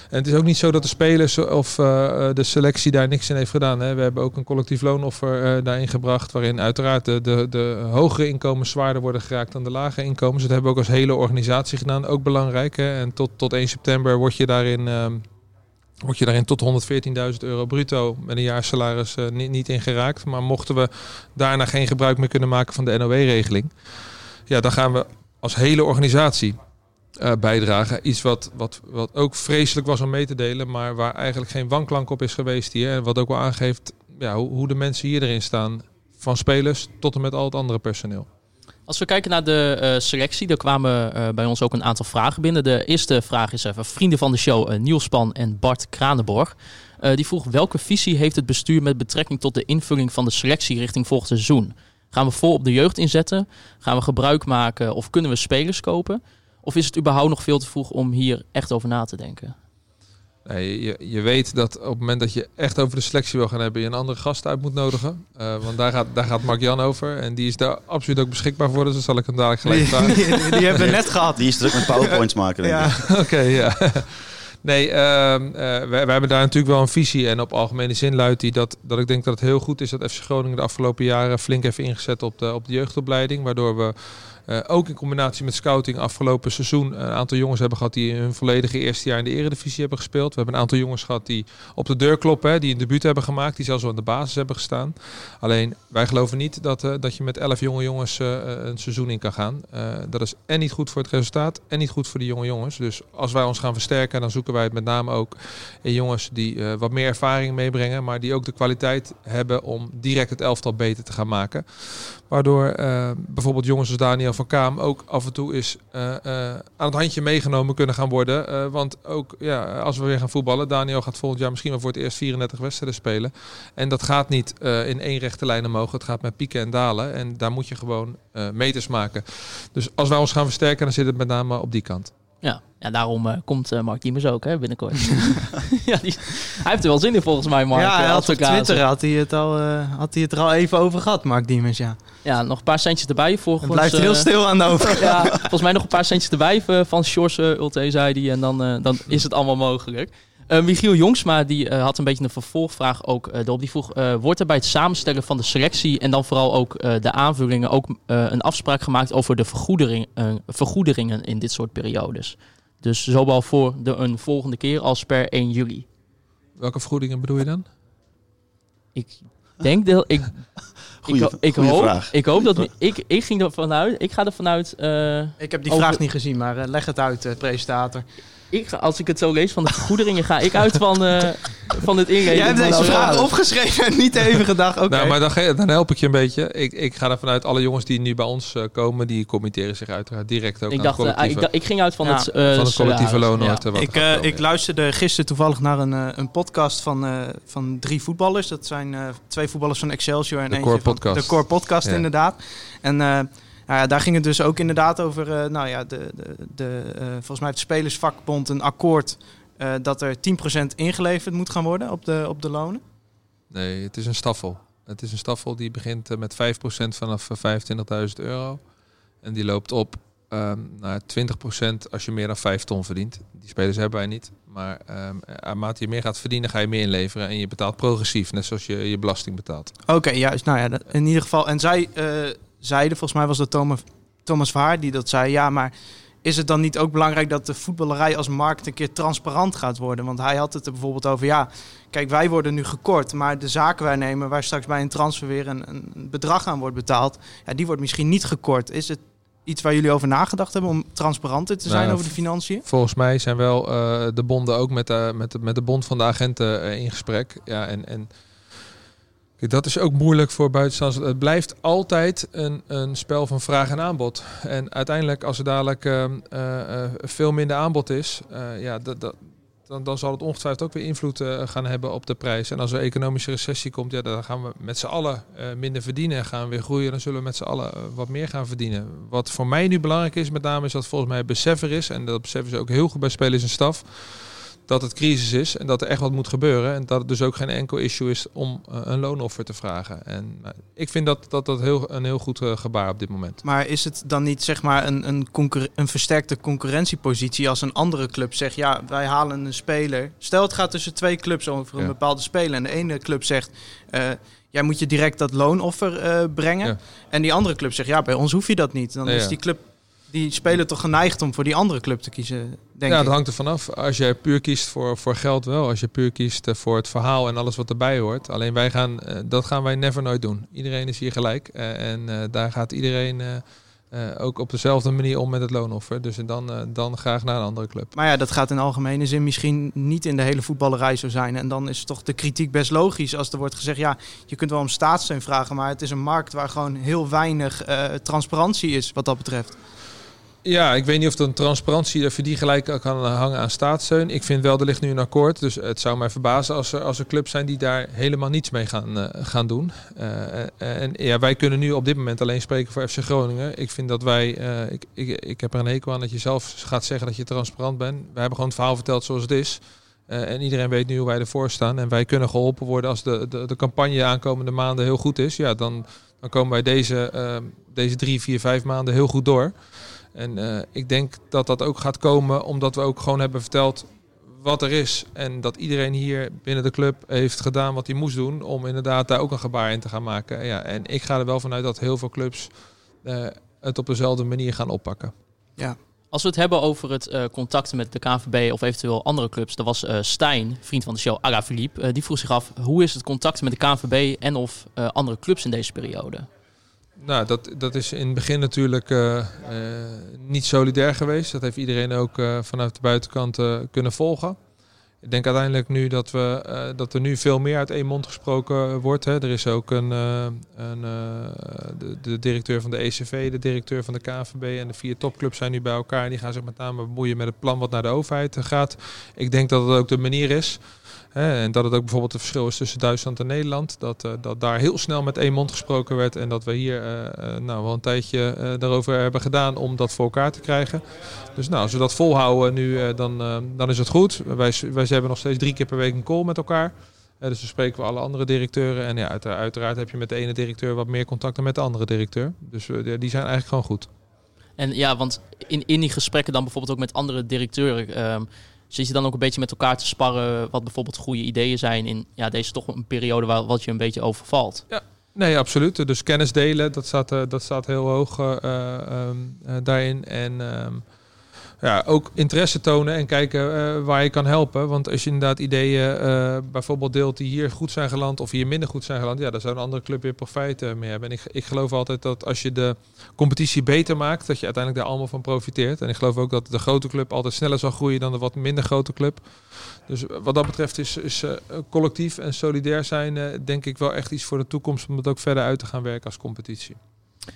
En het is ook niet zo dat de spelers of eh, de selectie daar niks in heeft gedaan. Hè. We hebben ook een collectief loonoffer eh, daarin gebracht, waarin uiteraard de, de, de hogere inkomens zwaarder worden geraakt dan de lage inkomens. Dat hebben we ook als hele organisatie gedaan, ook belangrijk. Hè. En tot, tot 1 september word je daarin, ehm, word je daarin tot 114.000 euro bruto met een jaarsalaris eh, niet, niet in geraakt. Maar mochten we daarna geen gebruik meer kunnen maken van de NOW-regeling, ja, dan gaan we als hele organisatie eh, bijdragen. Iets wat, wat, wat ook vreselijk was om mee te delen, maar waar eigenlijk geen wanklank op is geweest hier. En wat ook wel aangeeft ja, hoe, hoe de mensen hier erin staan. Van spelers tot en met al het andere personeel. Als we kijken naar de eh, selectie, er kwamen eh, bij ons ook een aantal vragen binnen. De eerste vraag is even vrienden van de show Niels Span en Bart Kranenborg. Die vroeg welke visie heeft het bestuur met betrekking tot de invulling van de selectie richting volgend seizoen? Gaan we vol op de jeugd inzetten? Gaan we gebruik maken of kunnen we spelers kopen? Of is het überhaupt nog veel te vroeg om hier echt over na te denken? Nee, je, je weet dat op het moment dat je echt over de selectie wil gaan hebben, je een andere gast uit moet nodigen. Uh, want daar gaat, daar gaat Mark Jan over. En die is daar absoluut ook beschikbaar voor. Dus dan zal ik hem dadelijk gelijk vragen. Die, die, die hebben we net <laughs> gehad. Die is druk met powerpoints maken, denk Ja. <laughs> Oké, ja. Nee, ehm, eh, wij, wij hebben daar natuurlijk wel een visie. En op algemene zin luidt die dat, dat ik denk dat het heel goed is dat FC Groningen de afgelopen jaren flink heeft ingezet op de, op de jeugdopleiding. Waardoor we eh, ook in combinatie met scouting afgelopen seizoen een aantal jongens hebben gehad die hun volledige eerste jaar in de eredivisie hebben gespeeld. We hebben een aantal jongens gehad die op de deur kloppen, die een debuut hebben gemaakt, die zelfs al aan de basis hebben gestaan. Alleen wij geloven niet dat, eh, dat je met elf jonge jongens eh, een seizoen in kan gaan. Eh, dat is en niet goed voor het resultaat en niet goed voor die jonge jongens. Dus als wij ons gaan versterken, dan zoeken wij het met name ook in jongens die eh, wat meer ervaring meebrengen, maar die ook de kwaliteit hebben om direct het elftal beter te gaan maken. Waardoor eh, bijvoorbeeld jongens als Daniel van Kaam ook af en toe is eh, eh, aan het handje meegenomen kunnen gaan worden. Want ook ja, als we weer gaan voetballen, Daniel gaat volgend jaar misschien wel voor het eerst 34 wedstrijden spelen. En dat gaat niet in één rechte lijn omhoog. Het gaat met pieken en dalen. En daar moet je gewoon meters maken. Dus als wij ons gaan versterken, dan zit het met name op die kant. Ja, ja daarom eh, komt eh, Mark Diemers ook hè, binnenkort. <laughs> ja, die, hij heeft er wel zin in volgens mij, Mark. ja, hij eh, had op. Twitter had hij, het al, had hij het er al even over gehad, Mark Diemers. Ja. Ja, nog een paar centjes erbij. Volgens, Het blijft heel stil aan de over. ja, volgens mij nog een paar centjes erbij van Shores uh, Ulte, zei hij. En dan, dan is het allemaal mogelijk. Eh, Michiel Jongsma die, eh, had een beetje een vervolgvraag ook eh, erop. Die vroeg, eh, wordt er bij het samenstellen van de selectie... en dan vooral ook eh, de aanvullingen... ook eh, een afspraak gemaakt over de vergoedering, eh, vergoederingen in dit soort periodes? Dus zowel voor de, een volgende keer als per 1 juli. Welke vergoedingen bedoel je dan? Ik denk dat... Ik, Goeie, ik, ik, hoop, vraag. ik hoop dat... Ik, ik ging er vanuit... Ik ga er vanuit... eh, Ik heb die Over- vraag niet gezien, maar eh, leg het uit, eh, presentator. Ik, als ik het zo lees van de vergoederingen... ga ik uit van, eh, van het inreden. Jij hebt deze de vraag opgeschreven en niet even gedacht. Oké. Nou, maar dan, ge- dan help ik je een beetje. Ik, ik ga ervan uit, alle jongens die nu bij ons eh, komen, die committeren zich uiteraard direct ook Ik, aan dacht, het eh, ik, dacht- ik ging uit van Ja, het, eh, van het collectieve loon. Ja. Ik, eh, ik luisterde gisteren toevallig naar een, een podcast van, eh, van drie voetballers. Dat zijn eh, twee voetballers van Excelsior en De eentje Core van Podcast. de Core Podcast, Ja. inderdaad. En eh, nou ja, daar ging het dus ook inderdaad over, eh, nou ja, de, de, de, eh, volgens mij het Spelersvakbond een akkoord eh, dat er 10% ingeleverd moet gaan worden op de, op de lonen. Nee, het is een staffel. Het is een staffel die begint met 5% vanaf eh, 25.000 euro. En die loopt op ehm, naar 20% als je meer dan 5 ton verdient. Die spelers hebben wij niet. Maar ehm naarmate je meer gaat verdienen, ga je meer inleveren. En je betaalt progressief, net zoals je je belasting betaalt. Oké, juist. Nou ja, in ieder geval. En zij zeiden, volgens mij was dat Thomas, Thomas Vaar die dat zei. Ja, maar is het dan niet ook belangrijk dat de voetballerij als markt een keer transparant gaat worden? Want hij had het er bijvoorbeeld over, ja, kijk, wij worden nu gekort. Maar de zakenwaarnemer waar straks bij een transfer weer een, een bedrag aan wordt betaald, ja, die wordt misschien niet gekort. Is het iets waar jullie over nagedacht hebben om transparanter te zijn Nou, over de financiën? Volgens mij zijn wel eh, de bonden ook met de, met, de, met de bond van de agenten eh, in gesprek. Ja, en, en dat is ook moeilijk voor buitenstaanders. Het blijft altijd een, een spel van vraag en aanbod. En uiteindelijk, als er dadelijk ehm, eh, eh, veel minder aanbod is, eh, ja, dat, dat, dan, dan zal het ongetwijfeld ook weer invloed gaan hebben op de prijs. En als er economische recessie komt, ja, dan gaan we met z'n allen minder verdienen en gaan we weer groeien. Dan zullen we met z'n allen wat meer gaan verdienen. Wat voor mij nu belangrijk is, met name is dat volgens mij besef er is. En dat beseffen ze ook heel goed bij spelers en staf dat het crisis is en dat er echt wat moet gebeuren. En dat het dus ook geen enkel issue is om uh, een loonoffer te vragen. En uh, ik vind dat dat, dat heel, een heel goed uh, gebaar op dit moment. Maar is het dan niet zeg maar een, een, een versterkte concurrentiepositie als een andere club zegt... ja, wij halen een speler... Stel het gaat tussen twee clubs over een ja. bepaalde speler... en de ene club zegt... jij moet je direct dat loonoffer brengen. Ja. En die andere club zegt, ja, bij ons hoef je dat niet. Dan is die club die spelen toch geneigd om voor die andere club te kiezen, denk ja, ik. dat hangt er vanaf. Als jij puur kiest voor, voor geld wel. Als je puur kiest voor het verhaal en alles wat erbij hoort. Alleen wij gaan, uh, dat gaan wij never nooit doen. Iedereen is hier gelijk. Uh, en uh, daar gaat iedereen ook op dezelfde manier om met het loonoffer. Dus dan, dan graag naar een andere club. Maar ja, dat gaat in algemene zin misschien niet in de hele voetballerij zo zijn. En dan is toch de kritiek best logisch als er wordt gezegd... ja, je kunt wel om staatssteun vragen... maar het is een markt waar gewoon heel weinig transparantie is wat dat betreft. Ja, ik weet niet of een transparantie of je die gelijk kan hangen aan staatssteun. Ik vind wel, er ligt nu een akkoord. Dus het zou mij verbazen als er, als er clubs zijn die daar helemaal niets mee gaan, uh, gaan doen. Uh, en ja, wij kunnen nu op dit moment alleen spreken voor FC Groningen. Ik vind dat wij, ik, ik, ik heb er een hekel aan dat je zelf gaat zeggen dat je transparant bent. Wij hebben gewoon het verhaal verteld zoals het is. en iedereen weet nu hoe wij ervoor staan. En wij kunnen geholpen worden als de, de, de campagne aankomende maanden heel goed is. Ja, dan, dan komen wij deze, deze drie, vier, vijf maanden heel goed door. En uh, ik denk dat dat ook gaat komen omdat we ook gewoon hebben verteld wat er is. En dat iedereen hier binnen de club heeft gedaan wat hij moest doen om inderdaad daar ook een gebaar in te gaan maken. Ja, en ik ga er wel vanuit dat heel veel clubs uh, het op dezelfde manier gaan oppakken. Ja. Als we het hebben over het uh, contact met de KNVB of eventueel andere clubs, dan was uh, Stijn, vriend van de show, Aga Philippe, uh, die vroeg zich af hoe is het contact met de KNVB en of andere clubs in deze periode? Nou, dat, dat is in het begin natuurlijk uh, uh, niet solidair geweest. Dat heeft iedereen ook uh, vanuit de buitenkant kunnen volgen. Ik denk uiteindelijk nu dat, we, dat er nu veel meer uit één mond gesproken wordt. Hè. Er is ook een, een de, de, directeur van de ECV, de directeur van de KNVB en de vier topclubs zijn nu bij elkaar. Die gaan zich met name bemoeien met het plan wat naar de overheid gaat. Ik denk dat het ook de manier is. En dat het ook bijvoorbeeld het verschil is tussen Duitsland en Nederland. Dat, uh, dat daar heel snel met één mond gesproken werd. En dat we hier uh, nou, wel een tijdje daarover hebben gedaan om dat voor elkaar te krijgen. Dus nou, als we dat volhouden nu, dan, dan is het goed. Wij, wij hebben nog steeds drie keer per week een call met elkaar. dus dan spreken we alle andere directeuren. En ja, uiteraard, heb je met de ene directeur wat meer contact dan met de andere directeur. Dus die zijn eigenlijk gewoon goed. En ja, want in, in die gesprekken dan bijvoorbeeld ook met andere directeuren... Um, Zit je dan ook een beetje met elkaar te sparren wat bijvoorbeeld goede ideeën zijn in ja, deze toch een periode waar wat je een beetje overvalt? Ja. Nee, absoluut. Dus kennis delen, dat staat, uh, dat staat heel hoog uh, um, uh, daarin. En um, ja, ook interesse tonen en kijken uh, waar je kan helpen. Want als je inderdaad ideeën uh, bijvoorbeeld deelt die hier goed zijn geland of hier minder goed zijn geland, ja, daar zou een andere club weer profijt uh, mee hebben. En ik, ik geloof altijd dat als je de competitie beter maakt, dat je uiteindelijk daar allemaal van profiteert. En ik geloof ook dat de grote club altijd sneller zal groeien dan de wat minder grote club. Dus wat dat betreft is, is collectief en solidair zijn, denk ik wel echt iets voor de toekomst om het ook verder uit te gaan werken als competitie.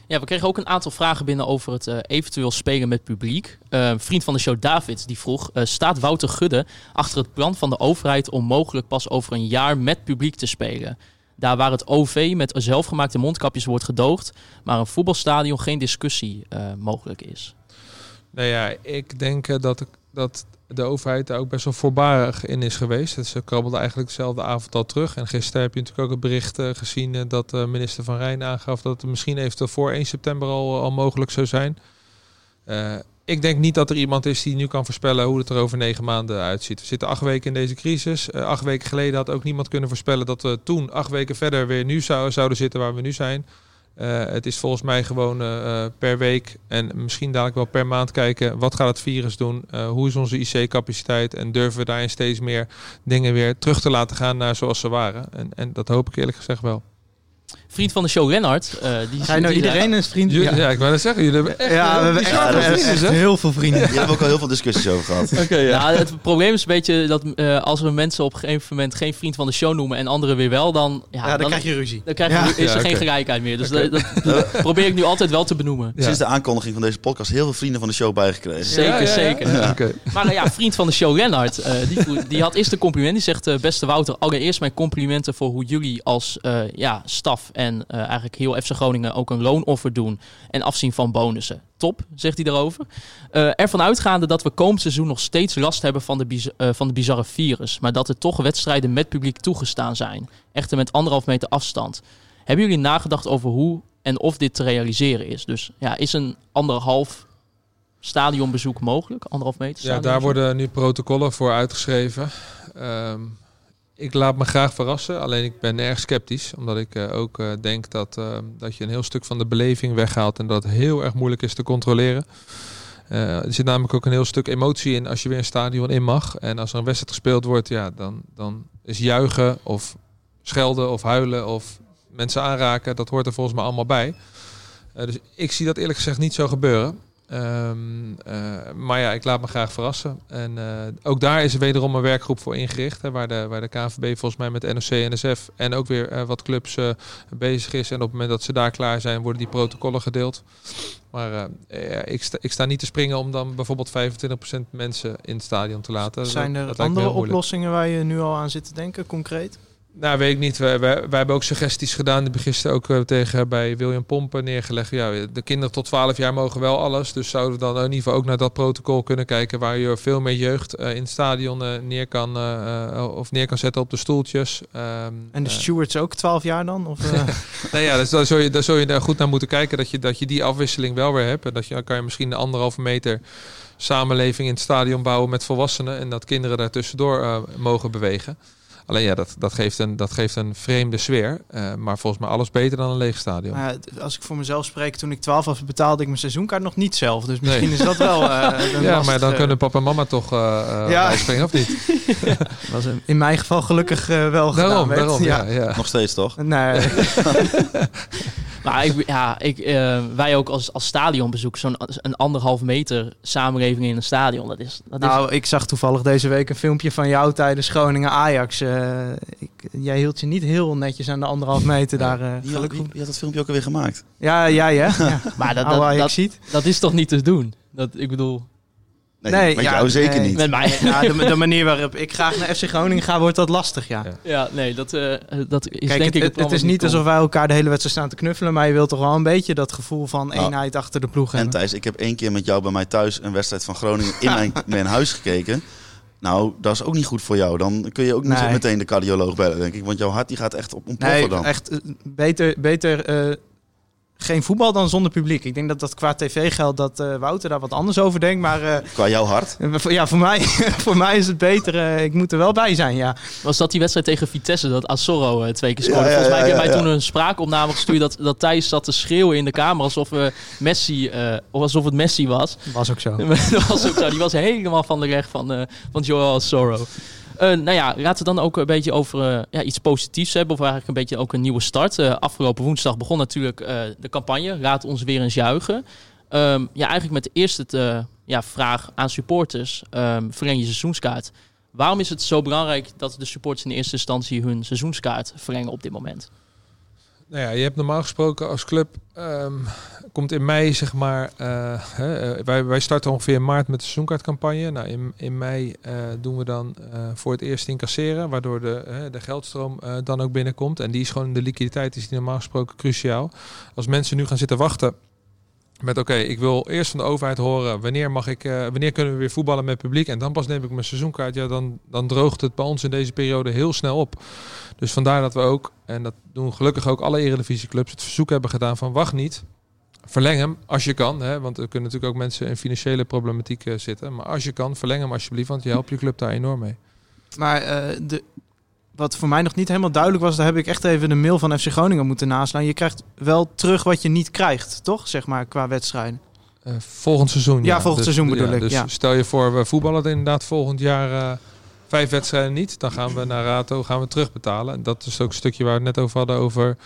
Ja, we kregen ook een aantal vragen binnen over het uh, eventueel spelen met publiek. Uh, vriend van de show David die vroeg: uh, staat Wouter Gudde achter het plan van de overheid om mogelijk pas over een jaar met publiek te spelen? Daar waar het OV met zelfgemaakte mondkapjes wordt gedoogd, maar een voetbalstadion geen discussie mogelijk is. Nou ja, ik denk dat, dat de overheid daar ook best wel voorbarig in is geweest. Dus ze krabbelde eigenlijk dezelfde avond al terug. En gisteren heb je natuurlijk ook het bericht uh, gezien uh, dat uh, minister Van Rijn aangaf dat het misschien eventueel voor 1 september al, al mogelijk zou zijn. ik denk niet dat er iemand is die nu kan voorspellen hoe het er over negen maanden uitziet. We zitten acht weken in deze crisis. acht weken geleden had ook niemand kunnen voorspellen dat we toen acht weken verder weer nu zou, zouden zitten waar we nu zijn. Uh, het is volgens mij gewoon uh, per week en misschien dadelijk wel per maand kijken wat gaat het virus doen, hoe is onze IC-capaciteit en durven we daarin steeds meer dingen weer terug te laten gaan naar zoals ze waren. En, en dat hoop ik eerlijk gezegd wel. Vriend van de show Lennart. eh die Zijn nou iedereen een vriend? Ja. ik wou net zeggen, jullie hebben echt Ja, we heel hebben echt, dat is vrienden, heel veel vrienden. Hier hebben we ook al heel veel discussies over gehad. Oké, ja. Nou, het probleem is een beetje dat eh, als we mensen op een gegeven moment geen vriend van de show noemen en anderen weer wel, dan, ja, Ja, dan krijg je ruzie. dan krijg je, Ja. is er Ja, geen gelijkheid meer. Dus dat, dat <laughs> probeer ik nu altijd wel te benoemen. Ja. Sinds de aankondiging van deze podcast heel veel vrienden van de show bijgekregen. Zeker, Ja, ja, ja. zeker. Ja, Oké. Maar eh, ja, vriend van de show Lennart, eh, die, die had eerst een compliment. Die zegt, eh, beste Wouter, allereerst mijn complimenten voor hoe jullie als eh, ja, staf en eh, eigenlijk heel FC Groningen ook een loonoffer doen en afzien van bonussen. Top, zegt hij daarover. Eh ervan uitgaande dat we komend seizoen nog steeds last hebben van de, biz- eh, van de bizarre virus, maar dat er toch wedstrijden met publiek toegestaan zijn. Echter met anderhalf meter afstand. Hebben jullie nagedacht over hoe en of dit te realiseren is? Dus ja, is een anderhalf stadionbezoek mogelijk? Anderhalf meter Ja, daar worden nu protocollen voor uitgeschreven. Ehm, ik laat me graag verrassen, alleen ik ben erg sceptisch. Omdat ik eh, ook eh, denk dat, eh, dat je een heel stuk van de beleving weghaalt en dat heel erg moeilijk is te controleren. Er zit namelijk ook een heel stuk emotie in als je weer een stadion in mag. En als er een wedstrijd gespeeld wordt, ja, dan, dan is juichen of schelden of huilen of mensen aanraken, dat hoort er volgens mij allemaal bij. Dus ik zie dat eerlijk gezegd niet zo gebeuren. Ehm, eh, maar ja, ik laat me graag verrassen. En eh, ook daar is er wederom een werkgroep voor ingericht. Hè, waar, de, waar de KNVB volgens mij met NOC en NSF en ook weer eh, wat clubs bezig is. En op het moment dat ze daar klaar zijn, worden die protocollen gedeeld. Maar ja, ik, sta, ik sta niet te springen om dan bijvoorbeeld 25% mensen in het stadion te laten. Zijn er dat andere oplossingen waar je nu al aan zit te denken, concreet? Nou, weet ik niet. Wij, wij, wij hebben ook suggesties gedaan. Die gisteren ook eh, tegen bij William Pompen neergelegd. Ja, de kinderen tot 12 jaar mogen wel alles. Dus zouden we dan in ieder geval ook naar dat protocol kunnen kijken. Waar je veel meer jeugd eh, in het stadion eh, neer, kan, eh, eh, of neer kan zetten op de stoeltjes. Ehm, En de eh, stewards ook 12 jaar dan? Of, eh, <laughs> nou ja, dus daar zul je, daar zul je daar goed naar moeten kijken. Dat je, dat je die afwisseling wel weer hebt. En dat je, dan kan je misschien de anderhalve meter samenleving in het stadion bouwen met volwassenen. En dat kinderen daar tussendoor eh, mogen bewegen. Alleen ja, dat, dat, geeft een, dat geeft een vreemde sfeer. Eh, maar volgens mij alles beter dan een leeg stadion. maar als ik voor mezelf spreek, toen ik 12 was, betaalde ik mijn seizoenkaart nog niet zelf. Dus misschien Nee. is dat wel. eh, <laughs> een ja, maar dan kunnen papa en mama toch eh eh, Ja. bijspringen, of niet? <laughs> was in mijn geval gelukkig wel gedaan. Daarom, werd. daarom. Ja, ja. Nog steeds toch? Nee, <laughs> Maar ik, ja, ik, eh, wij ook als, als stadionbezoek, zo'n een anderhalf meter samenleving in een stadion. Dat is, dat is nou, ik zag toevallig deze week een filmpje van jou tijdens Groningen-Ajax. Eh, ik, jij hield je niet heel netjes aan de anderhalf meter daar. eh, Wie had, gelukkig. wie, wie had dat filmpje ook alweer gemaakt? Ja, jij hè? <laughs> Ja. maar dat, dat, Ajax dat, dat is toch niet te doen? Dat, ik bedoel, Nee, Nee, met ja, jou zeker nee. niet. met mij. Ja, de, de manier waarop ik graag naar FC Groningen ga, wordt dat lastig, ja. Ja. Ja, nee, dat, eh, dat is Kijk, denk het, ik het, is niet alsof wij elkaar de hele wedstrijd staan te knuffelen, maar je wilt toch wel een beetje dat gevoel van Nou, eenheid achter de ploeg En hebben. Thijs, ik heb één keer met jou bij mij thuis een wedstrijd van Groningen in mijn, <laughs> mijn huis gekeken. Nou, dat is ook niet goed voor jou. Dan kun je ook niet Nee. meteen de cardioloog bellen, denk ik. Want jouw hart die gaat echt op ontploffen Nee, dan. echt eh, beter, beter eh, geen voetbal dan zonder publiek. Ik denk dat dat qua tv geldt dat eh, Wouter daar wat anders over denkt, maar eh, Qua jouw hart. voor- ja, voor mij, <laughs> voor mij is het beter. eh, ik moet er wel bij zijn, ja. Was dat die wedstrijd tegen Vitesse, dat Azorro eh, twee keer scoorde? Ja, ja, Volgens mij ja, heb jij ja, toen een spraakopname gestuurd dat, dat Thijs zat te schreeuwen in de kamer alsof, eh, Messi, eh, of alsof het Messi was. Was ook zo. <laughs> dat was ook zo. Die was helemaal van de recht van, eh van Joel Azorro. Eh, nou ja, laten we dan ook een beetje over eh, ja, iets positiefs hebben. Of eigenlijk een beetje ook een nieuwe start. Eh, afgelopen woensdag begon natuurlijk de campagne. Laat ons weer eens juichen. Ehm, ja, eigenlijk met de eerste ja, vraag aan supporters. ehm verleng je seizoenskaart. Waarom is het zo belangrijk dat de supporters in eerste instantie hun seizoenskaart verlengen op dit moment? Nou ja, je hebt normaal gesproken als club, ehm, komt in mei zeg maar, eh, hè, eh, wij, wij starten ongeveer in maart met de seizoenkaartcampagne. Nou, in, in mei eh, doen we dan voor het eerst incasseren, waardoor de, de geldstroom dan ook binnenkomt. En die is gewoon, de liquiditeit is die normaal gesproken cruciaal. Als mensen nu gaan zitten wachten met oké, ik wil eerst van de overheid horen wanneer mag ik, eh, wanneer kunnen we weer voetballen met publiek en dan pas neem ik mijn seizoenkaart. Ja, dan, dan droogt het bij ons in deze periode heel snel op. Dus vandaar dat we ook, en dat doen gelukkig ook alle eredivisieclubs, het verzoek hebben gedaan van wacht niet. Verleng hem als je kan. Hè, want er kunnen natuurlijk ook mensen in financiële problematiek eh, zitten. Maar als je kan, verleng hem alsjeblieft. Want je helpt je club daar enorm mee. Maar eh, de, wat voor mij nog niet helemaal duidelijk was, daar heb ik echt even de mail van FC Groningen moeten naslaan. Je krijgt wel terug wat je niet krijgt, toch? Zeg maar, qua wedstrijden. Eh, volgend seizoen. Ja, volgend Dus- seizoen bedoel ik, Dus ja. stel je voor, we voetballen inderdaad volgend jaar eh, vijf wedstrijden niet. Dan gaan we naar Rato gaan we terugbetalen. En dat is ook een stukje waar we het net over hadden. Over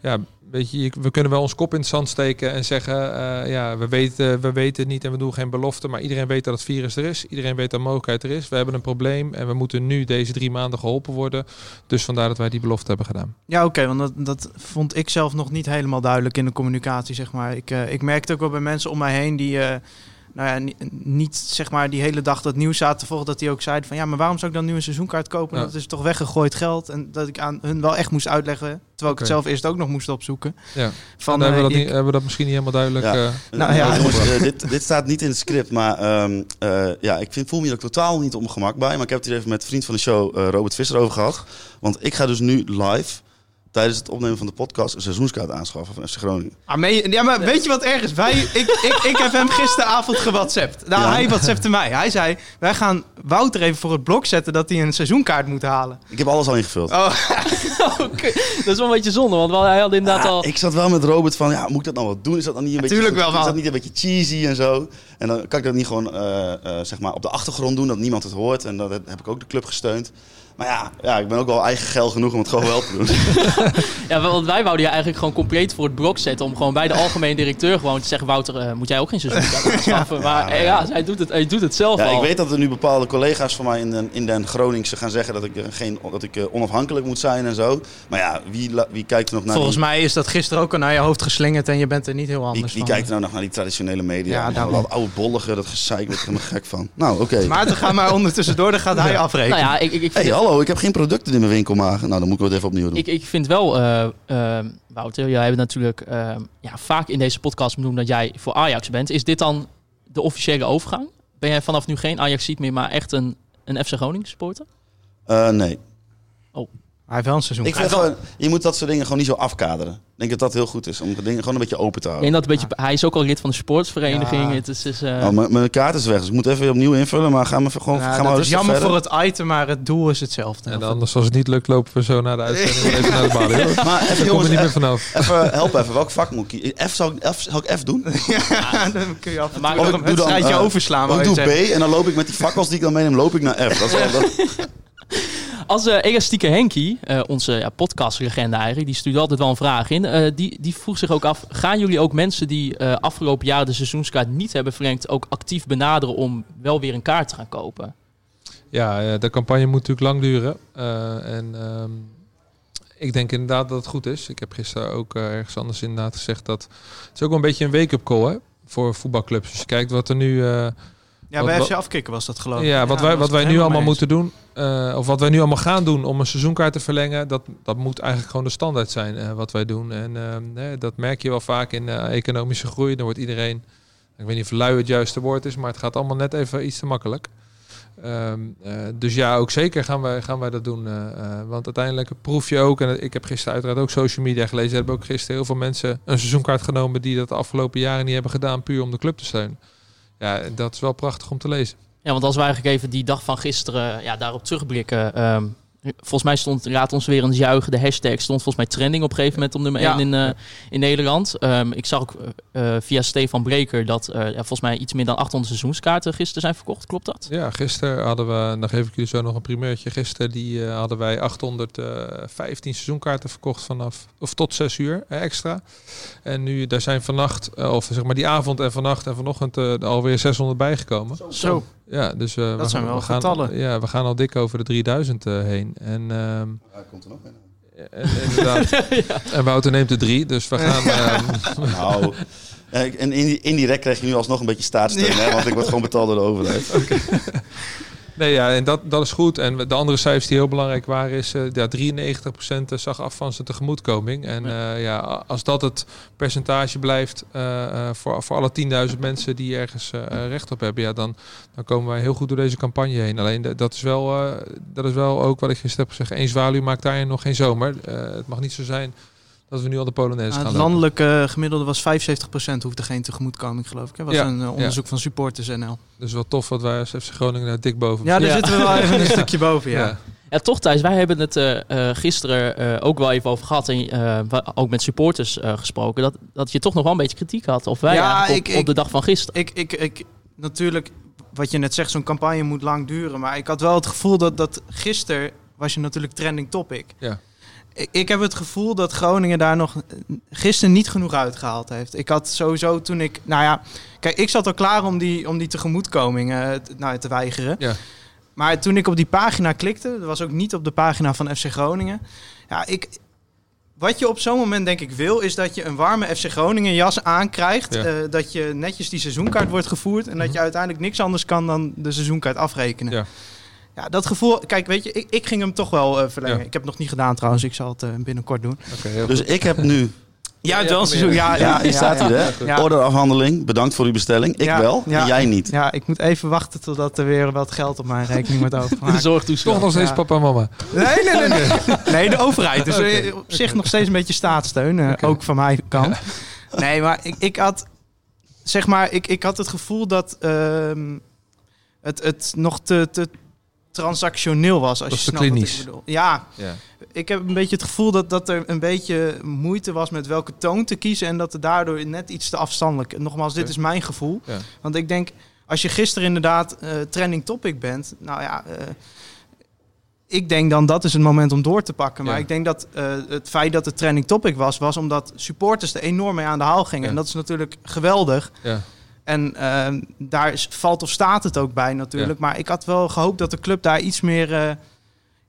ja, weet je, we kunnen wel ons kop in het zand steken en zeggen, eh, ja, we weten, we weten het niet en we doen geen belofte, maar iedereen weet dat het virus er is. Iedereen weet dat mogelijkheid er is. We hebben een probleem en we moeten nu deze drie maanden geholpen worden. Dus vandaar dat wij die belofte hebben gedaan. Ja, oké, want dat, dat vond ik zelf nog niet helemaal duidelijk in de communicatie, zeg maar. Ik, eh, ik merkte ook wel bij mensen om mij heen die, eh, nou ja, ni- niet zeg maar die hele dag dat nieuws zaten te volgen, dat die ook zeiden van, ja, maar waarom zou ik dan nu een seizoenkaart kopen? Ja. Dat is toch weggegooid geld? En dat ik aan hun wel echt moest uitleggen, terwijl ik het zelf eerst ook nog moest opzoeken. Ja. Van, Dan hebben, we eh, dat niet, ik- hebben we dat misschien niet helemaal duidelijk. Ja. eh, Nou ja. jongens, eh, dit, dit staat niet in het script, maar ehm, eh, ja, ik vind, voel me hier ook totaal niet op mijn gemak bij. Maar ik heb het hier even met een vriend van de show, eh, Robert Visser, over gehad. Want ik ga dus nu live, tijdens het opnemen van de podcast, een seizoenskaart aanschaffen van FC Groningen. Ah, meen ja, maar weet je wat erg is? Wij, ik, ik, ik heb hem gisteravond gewhatsappt. Nou, Ja. hij whatsappte mij. Hij zei, wij gaan Wouter even voor het blok zetten dat hij een seizoenkaart moet halen. Ik heb alles al ingevuld. Oh, <laughs> Oké, Dat is wel een beetje zonde, want wel- hij had inderdaad Ja, al... ik zat wel met Robert van, ja, moet ik dat nou wat doen? Is dat dan niet een beetje, tuurlijk wel, is dat niet een beetje cheesy en zo? En dan kan ik dat niet gewoon eh, eh, zeg maar op de achtergrond doen, dat niemand het hoort. En dat heb ik ook de club gesteund. Maar ja, ja, ik ben ook wel eigen geld genoeg om het gewoon wel te doen. <laughs> Ja, want wij wouden je eigenlijk gewoon compleet voor het blok zetten. Om gewoon bij de algemeen directeur gewoon te zeggen... Wouter, eh, moet jij ook geen seizoenkaart aanschaffen? <laughs> Maar eh, ja, hij, doet het, hij doet het zelf Ja, al. ik weet dat er nu bepaalde collega's van mij in den, in den Groningse gaan zeggen dat ik, eh, geen, dat ik onafhankelijk moet zijn en zo. Maar ja, wie, wie kijkt er nog naar volgens die, mij is dat gisteren ook al naar je hoofd geslingerd en je bent er niet heel wie, anders wie van. kijkt er nou nog naar die traditionele media? Ja, Ja, daarom. dat oude bollige, dat gezeik, word ik helemaal gek van. Nou, oké. Maarten, ga maar ondertussen door, dan gaat hij afrekenen. Nou ja, ik, ik, ik, vind, hey, hallo, ik heb geen producten in mijn winkel, maar nou, dan moet ik het even opnieuw doen. ik, ik vind wel... eh, eh, Wouter, jij hebt natuurlijk eh, ja, vaak in deze podcast benoemd dat jij voor Ajax bent. Is dit dan de officiële overgang? Ben jij vanaf nu geen Ajax-ziet meer, maar echt een, een FC Groningen supporter? Nee. Hij heeft wel een seizoen. Ik vind gewoon, je moet dat soort dingen gewoon niet zo afkaderen. Ik denk dat dat heel goed is, om de dingen gewoon een beetje open te houden. denk dat een beetje, hij is ook al lid van de sportsvereniging. Ja. Het is, is, eh, Oh, mijn, mijn kaart is weg, dus ik moet even weer opnieuw invullen. Maar ga, me even gewoon, Ja, ga dat maar is jammer verder. voor het item, maar het doel is hetzelfde. en anders, als het niet lukt, lopen we zo naar de uitzending. en even naar de balie. <laughs> Maar even jongens, we niet meer vanaf. even help even. Welk vak moet ik? F zou ik F, zou ik F doen? <laughs> Ja, dan kun je af en Maar toe een eh, overslaan. Ik doe. B en dan loop ik met die fakkels die ik dan meeneem, loop ik naar F. Dat is wel, dat, <laughs> Als eh, elastieke Henkie, eh, onze ja, podcastlegende eigenlijk, die stuurde altijd wel een vraag in. Eh, die, die vroeg zich ook af, gaan jullie ook mensen die afgelopen jaar de seizoenskaart niet hebben verlengd, ook actief benaderen om wel weer een kaart te gaan kopen? Ja, de campagne moet natuurlijk lang duren. En ehm, ik denk inderdaad dat het goed is. Ik heb gisteren ook ergens anders inderdaad gezegd dat... Het is ook wel een beetje een wake-up call hè, voor voetbalclubs. Als je kijkt wat er nu... Ja, bij wat- FC Afkikken was dat geloof ik. ja, wat wij, wat wij nu allemaal moeten doen, eh, of wat wij nu allemaal gaan doen om een seizoenkaart te verlengen, dat, dat moet eigenlijk gewoon de standaard zijn eh, wat wij doen. En ehm, hè, dat merk je wel vaak in eh, economische groei. Dan wordt iedereen, ik weet niet of lui het juiste woord is, maar het gaat allemaal net even iets te makkelijk. Ehm, eh, dus ja, ook zeker gaan wij, gaan wij dat doen. eh, eh, want uiteindelijk proef je ook, en ik heb gisteren uiteraard ook social media gelezen, er hebben ook gisteren heel veel mensen een seizoenkaart genomen die dat de afgelopen jaren niet hebben gedaan, puur om de club te steunen. Ja, dat is wel prachtig om te lezen. Ja, want als we eigenlijk even die dag van gisteren ja, daarop terugblikken. ehm, volgens mij stond Raad ons weer eens juichen. De hashtag stond volgens mij trending op een gegeven moment op nummer Ja. 1 in, eh, in Nederland. Ehm, ik zag ook eh, eh, via Stefan Breker dat eh, ja, volgens mij iets meer dan 800 seizoenskaarten gisteren zijn verkocht. Klopt dat? Ja, gisteren hadden we, dan geef ik jullie zo nog een primeurtje. Gisteren die, eh, hadden wij 815 seizoenkaarten verkocht vanaf, of tot 6 uur extra. En nu, daar zijn vannacht, of zeg maar die avond en vannacht en vanochtend alweer 600 bijgekomen. Zo, Ja, dus eh, we, zijn wel we gaan, getallen. Ja, we gaan al dik over de 3000 eh, heen. En, ehm, Ja, komt er nog en inderdaad. <laughs> En Wouter neemt de drie, dus we gaan... ehm, <laughs> Nou, ik- en indi- indirect krijg je nu alsnog een beetje staatssteun, hè, want ik word gewoon betaald door de overheid. <laughs> Nee, ja, en dat, dat is goed. En de andere cijfers die heel belangrijk waren, is uh, ja, 93% zag af van zijn tegemoetkoming. En ja. Uh, ja, als dat het percentage blijft uh, voor, voor alle 10.000 mensen die ergens recht op hebben, ja, dan, dan komen wij heel goed door deze campagne heen. Alleen dat is wel, dat is wel ook wat ik gisteren heb gezegd. Eén zwaluw maakt daarin nog geen zomer. het mag niet zo zijn dat we nu al de Polonaise Ah, gaan Het landelijke gemiddelde was 75% hoefde geen tegemoetkoming, geloof ik. Dat was Ja, een uh, onderzoek ja. van Supporters NL. Dus wel tof wat wij als FC Groningen daar dik boven Ja, daar Ja. zitten we wel <laughs> even een stukje boven, ja. ja. Ja, toch Thijs, wij hebben het eh, eh, gisteren eh, ook wel even over gehad. En eh, ook met supporters eh, gesproken. Dat, dat je toch nog wel een beetje kritiek had. Of wij Ja, op, ik- op de dag van gisteren. Ik, ik, ik, natuurlijk, wat je net zegt, zo'n campagne moet lang duren. Maar ik had wel het gevoel dat, dat gisteren was je natuurlijk trending topic. Ja. Ik, ik heb het gevoel dat Groningen daar nog gisteren niet genoeg uitgehaald heeft. Ik had sowieso toen ik, nou ja, kijk, ik zat al klaar om die, om die tegemoetkoming eh, te- nou, te weigeren. Ja. Maar toen ik op die pagina klikte, dat was ook niet op de pagina van FC Groningen. Ja, ik, wat je op zo'n moment denk ik wil, is dat je een warme FC Groningen jas aankrijgt. Ja. eh, dat je netjes die seizoenkaart wordt gevoerd. En dat je uiteindelijk niks anders kan dan de seizoenkaart afrekenen. Ja. Ja, dat gevoel. Kijk, weet je, ik, ik ging hem toch wel eh, verlengen. Ja. Ik heb het nog niet gedaan trouwens. Ik zal het eh, binnenkort doen. Dus goed. ik heb nu, Ja, het ja, wel een seizoen. Ja, ja, ja, hier staat ja, hij ja. hè, Ja. orderafhandeling, bedankt voor uw bestelling. Ik Ja, wel, ja. en jij niet. Ja, ik moet even wachten totdat er weer wat geld op mijn rekening wordt overgemaakt. <laughs> zorgtoeslag. Toch nog steeds Ja. papa en mama. Nee, nee, nee. Nee, <laughs> nee de overheid. Dus eh, op zich nog steeds een beetje staatssteun. eh. Ook van mijn kant. Nee, maar ik, ik had... Zeg maar, ik, ik had het gevoel dat ehm, het, het nog te, te transactioneel was. Als je snapt wat ik klinisch. bedoel. Ja, Ja. ik heb een beetje het gevoel dat, dat er een beetje moeite was met welke toon te kiezen. En dat er daardoor net iets te afstandelijk. Nogmaals, dit is mijn gevoel. Ja. Want ik denk, als je gisteren inderdaad eh, trending topic bent. Nou ja, eh, ik denk dan dat is het moment om door te pakken. Maar Ja. ik denk dat eh, het feit dat het trending topic was, was omdat supporters er enorm mee aan de haal gingen. En dat is natuurlijk geweldig. Ja. En eh, daar is, valt of staat het ook bij natuurlijk. Maar ik had wel gehoopt dat de club daar iets meer... eh,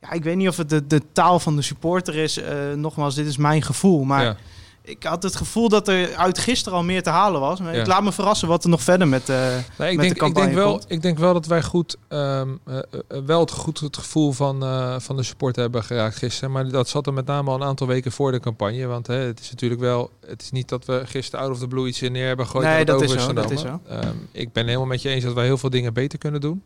ja, ik weet niet of het de, de taal van de supporter is. Eh, nogmaals, dit is mijn gevoel. Maar. Ik had het gevoel dat er uit gisteren al meer te halen was. Maar Ja. ik laat me verrassen wat er nog verder met... eh Nee, ik, met denk, de ik, campagne denk wel, komt. ik denk wel dat wij goed, ehm, eh, eh, wel het, goed het gevoel van, van de support hebben geraakt gisteren. Maar dat zat er met name al een aantal weken voor de campagne. Want hè, het is natuurlijk wel, het is niet dat we gisteren out of the blue iets in neer hebben gegooid. Nee, dat over is zo, dat genomen. Ehm, ik ben helemaal met je eens dat wij heel veel dingen beter kunnen doen.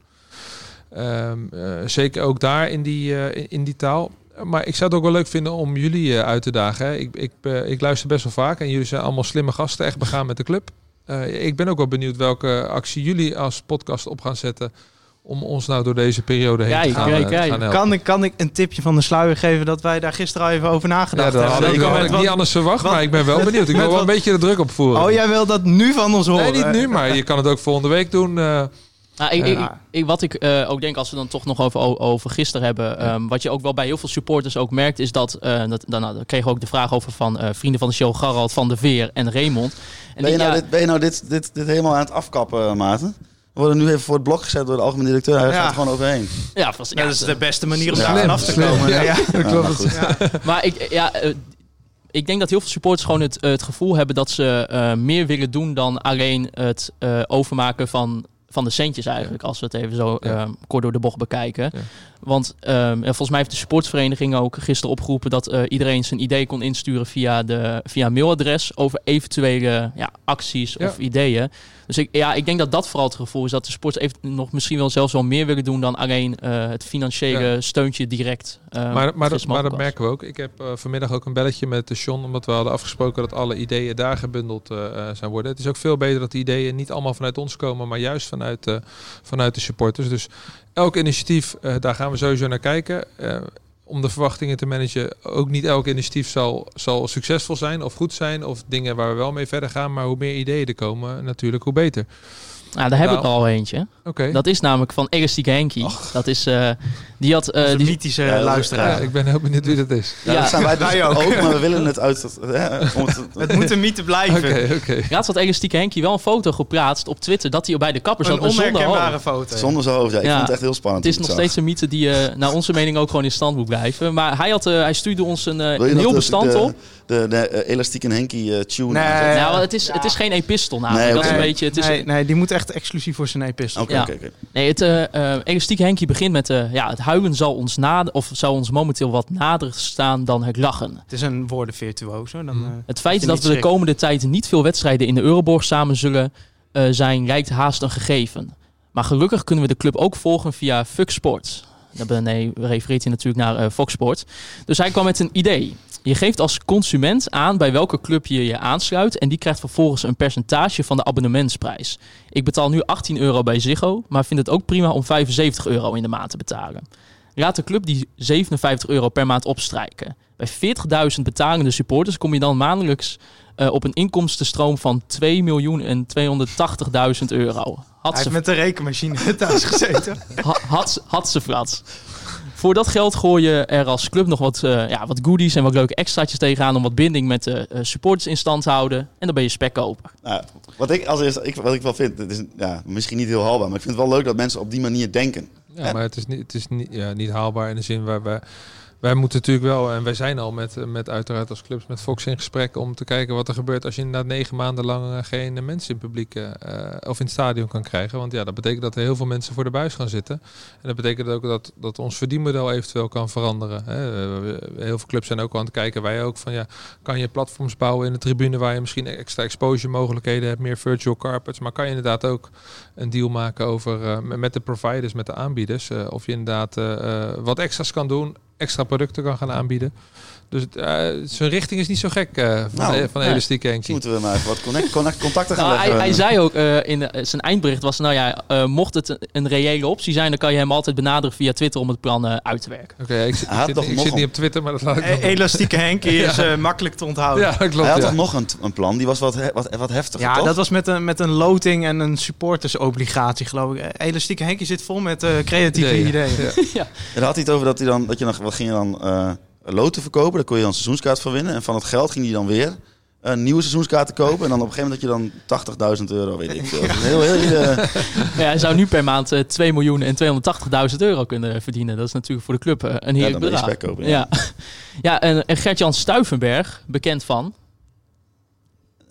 Ehm, eh, zeker ook daar in die, in die taal. Maar ik zou het ook wel leuk vinden om jullie eh, uit te dagen. Hè. Ik, ik, eh, ik luister best wel vaak en jullie zijn allemaal slimme gasten, echt begaan met de club. Eh, ik ben ook wel benieuwd welke actie jullie als podcast op gaan zetten om ons nou door deze periode heen Kijk, te gaan, kijk, te kijk. gaan helpen. kan, ik, kan ik een tipje van de sluier geven dat wij daar gisteren al even over Ja, nagedacht dat had hebben? ik, Dat had ik wat- niet anders verwacht, wat- maar ik ben wel benieuwd. Ik wil wel een beetje de druk opvoeren. Oh, jij wil dat nu van ons horen? nee, niet nu, maar je kan het ook volgende week doen. eh. Nou, ik, ik, wat ik eh, ook denk, als we dan toch nog over, over gisteren hebben. ehm, wat je ook wel bij heel veel supporters ook merkt, is dat. eh dat dan, nou, kregen we ook de vraag over van eh, vrienden van de show, Garald van der Veer en Raymond. En Ben je nou, ja, dit, ben je nou dit, dit, dit helemaal aan het afkappen, Maarten? We worden nu even voor het blok gezet door de algemene directeur. Hij Ja. gaat er gewoon overheen. ja, vast- Ja, ja, dat is de beste manier om daar vanaf te komen. ja. Ja. Dat klopt. maar ik, ja, ik denk dat heel veel supporters gewoon het, het gevoel hebben dat ze eh, meer willen doen dan alleen het eh, overmaken van, van de centjes eigenlijk. Als we het even zo Ja. eh, kort door de bocht bekijken. Want ehm, en volgens mij heeft de supportsvereniging ook gisteren opgeroepen dat eh, iedereen zijn idee kon insturen via, de, via mailadres over eventuele ja, acties Ja. of ideeën. Dus ik, ja, ik denk dat dat vooral het gevoel is dat de sporters even nog misschien wel zelfs wel meer willen doen dan alleen eh, het financiële Ja. steuntje direct. eh, Maar, maar, dat, maar merken we ook. Ik heb vanmiddag ook een belletje met de John, omdat we hadden afgesproken dat alle ideeën daar gebundeld zijn worden. Het is ook veel beter dat die ideeën niet allemaal vanuit ons komen, maar juist vanuit, vanuit de supporters. Dus elk initiatief, eh, daar gaan we sowieso naar kijken. Eh, om de verwachtingen te managen, ook niet elk initiatief zal, zal succesvol zijn of goed zijn. Of dingen waar we wel mee verder gaan. Maar hoe meer ideeën er komen, natuurlijk hoe beter. Nou, daar heb Nou. ik al eentje. Dat is namelijk van Elastieke Henkie. Dat is, eh, die had... eh, Dat is een die, mythische Ja, luisteraar. Ja, ik ben heel benieuwd wie dat is. Ja, Ja. dat zijn wij dus ook. ook. maar we willen het uit... Hè, om het, <laughs> Het moet een mythe blijven. Oké, oké. Laatst had Elastieke Henkie wel een foto geplaatst op Twitter... dat hij bij de kapper zat Een onherkenbare hoofd. foto. zonder zijn hoofd. Ja, ik Ja. vond het echt heel spannend. Het is nog steeds een mythe die eh, naar onze mening ook gewoon in stand moet blijven. Maar hij, had, eh, hij stuurde ons een, eh, een heel bestand de, op. De, de, Elastiek en Henkie tune Nee. Nou, het is, het is geen epistel namelijk. Nee, dat is een beetje... Het is, nee, nee, die moet echt exclusief voor zijn epistel. Oké, oké, oké. Nee, het elastieke Henkie begint met... eh, ja, het huilen zal ons, nader, of zal ons momenteel wat nader staan dan het lachen. Het is een woordenvirtuoso. Dan, Hmm. eh, Het feit dat we de komende tijd niet veel wedstrijden in de Euroborg samen zullen eh, zijn, lijkt haast een gegeven. Maar gelukkig kunnen we de club ook volgen via Fuck Sport. Daar nee, refereert hij natuurlijk naar eh, Fox Sport. Dus hij kwam met een idee. Je geeft als consument aan bij welke club je je aansluit en die krijgt vervolgens een percentage van de abonnementsprijs. Ik betaal nu 18 euro bij Ziggo, maar vind het ook prima om 75 euro in de maand te betalen. Laat de club die 57 euro per maand opstrijken. Bij 40.000 betalende supporters kom je dan maandelijks eh, op een inkomstenstroom van 2 miljoen en 280.000 euro. Had Hij ze, heeft met de rekenmachine <laughs> thuis gezeten. ha- had, ze- had ze frat. Voor dat geld gooi je er als club nog wat, eh, ja, wat goodies en wat leuke extraatjes tegenaan om wat binding met de eh, supporters in stand te houden. En dan ben je spekkoper. Nou, wat ik als eerste, ik, wat ik wel vind, het is ja, misschien niet heel haalbaar, maar ik vind het wel leuk dat mensen op die manier denken. Ja, maar het is niet, het is niet, ja, niet haalbaar in de zin waar wij... Wij moeten natuurlijk wel, en wij zijn al met, met uiteraard als clubs met Fox in gesprek om te kijken wat er gebeurt als je inderdaad negen maanden lang eh, geen eh, mensen in publiek eh, of in het stadion kan krijgen. Want ja, dat betekent dat er heel veel mensen voor de buis gaan zitten. En dat betekent ook dat, dat ons verdienmodel eventueel kan veranderen. Hè. Heel veel clubs zijn ook aan het kijken, wij ook, van ja, kan je platforms bouwen in de tribune waar je misschien extra exposure mogelijkheden hebt, meer virtual carpets. Maar kan je inderdaad ook een deal maken over met de providers, met de aanbieders. of je inderdaad wat extra's kan doen extra producten kan gaan aanbieden. Dus uh, zijn richting is niet zo gek uh, van, nou, de, van de elastiek Henkie. Moeten we maar even wat connect, connect contacten gaan nou, leggen. Hij, hij zei ook uh, in zijn eindbericht was, nou ja, mocht het een reële optie zijn, dan kan je hem altijd benaderen via Twitter om het plan uit te werken. Oké, okay, ik, zit, ik, zit, ik zit niet op Twitter, maar dat laat ik e Elastieke Henkie <laughs> is makkelijk te onthouden. Ja, klopt. Hij had ja. toch nog een, een, plan, die was wat, wat, wat heftiger, Ja, toch? dat was met een, met een loting en een supportersobligatie, geloof ik. Elastieke Henkie zit vol met creatieve Ideeën. ideeën. Ja. <laughs> En daar had hij het over dat hij dan, dat je dan, wat ging je dan loten verkopen. Daar kon je dan een seizoenskaart voor winnen. En van het geld ging hij dan weer een nieuwe seizoenskaart kopen. En dan op een gegeven moment had je dan 80.000 euro, weet ik veel. Ja. Heel, heel, <laughs> heel, uh... ja, hij zou nu per maand uh, 2 miljoen en 280.000 euro kunnen verdienen. Dat is natuurlijk voor de club uh, een heerlijk ja, bedrag. Kopen, ja. ja. <laughs> ja, en, en Gert-Jan Stuivenberg, bekend van...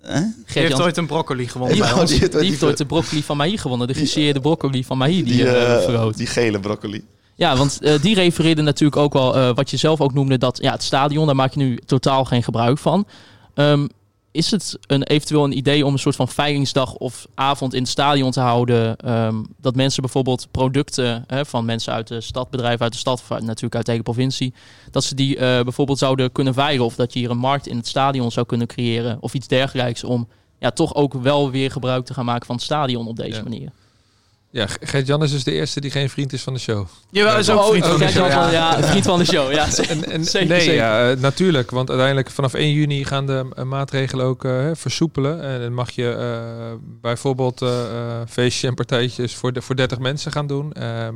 Eh? Die heeft ooit een broccoli gewonnen die, bij ons. Die, die, die heeft ooit de broccoli van Mahi gewonnen. De gegeerde broccoli van Mahi die, die, uh. Die gele broccoli. Ja, want uh, die refereerde natuurlijk ook wel, uh, wat je zelf ook noemde, dat ja, het stadion, daar maak je nu totaal geen gebruik van. Um, is het een, eventueel een idee om een soort van veilingsdag of avond in het stadion te houden? Um, dat mensen bijvoorbeeld producten hè, van mensen uit de stad, bedrijven uit de stad, of natuurlijk uit de hele provincie, dat ze die uh, bijvoorbeeld zouden kunnen veilen. Of dat je hier een markt in het stadion zou kunnen creëren of iets dergelijks om ja, toch ook wel weer gebruik te gaan maken van het stadion op deze Ja. manier. Ja, Gert-Jan is dus de eerste die geen vriend is van de show. Jawel, is ook Oh, vriend van de Gert show. Ja. ja, vriend van de show. Ja, <laughs> En, en, Zeker, nee, zeker. Ja, eh, natuurlijk. Want uiteindelijk vanaf 1 juni gaan de eh, maatregelen ook eh, versoepelen. En dan mag je eh, bijvoorbeeld eh, eh, feestjes en partijtjes voor, de, voor 30 mensen gaan doen.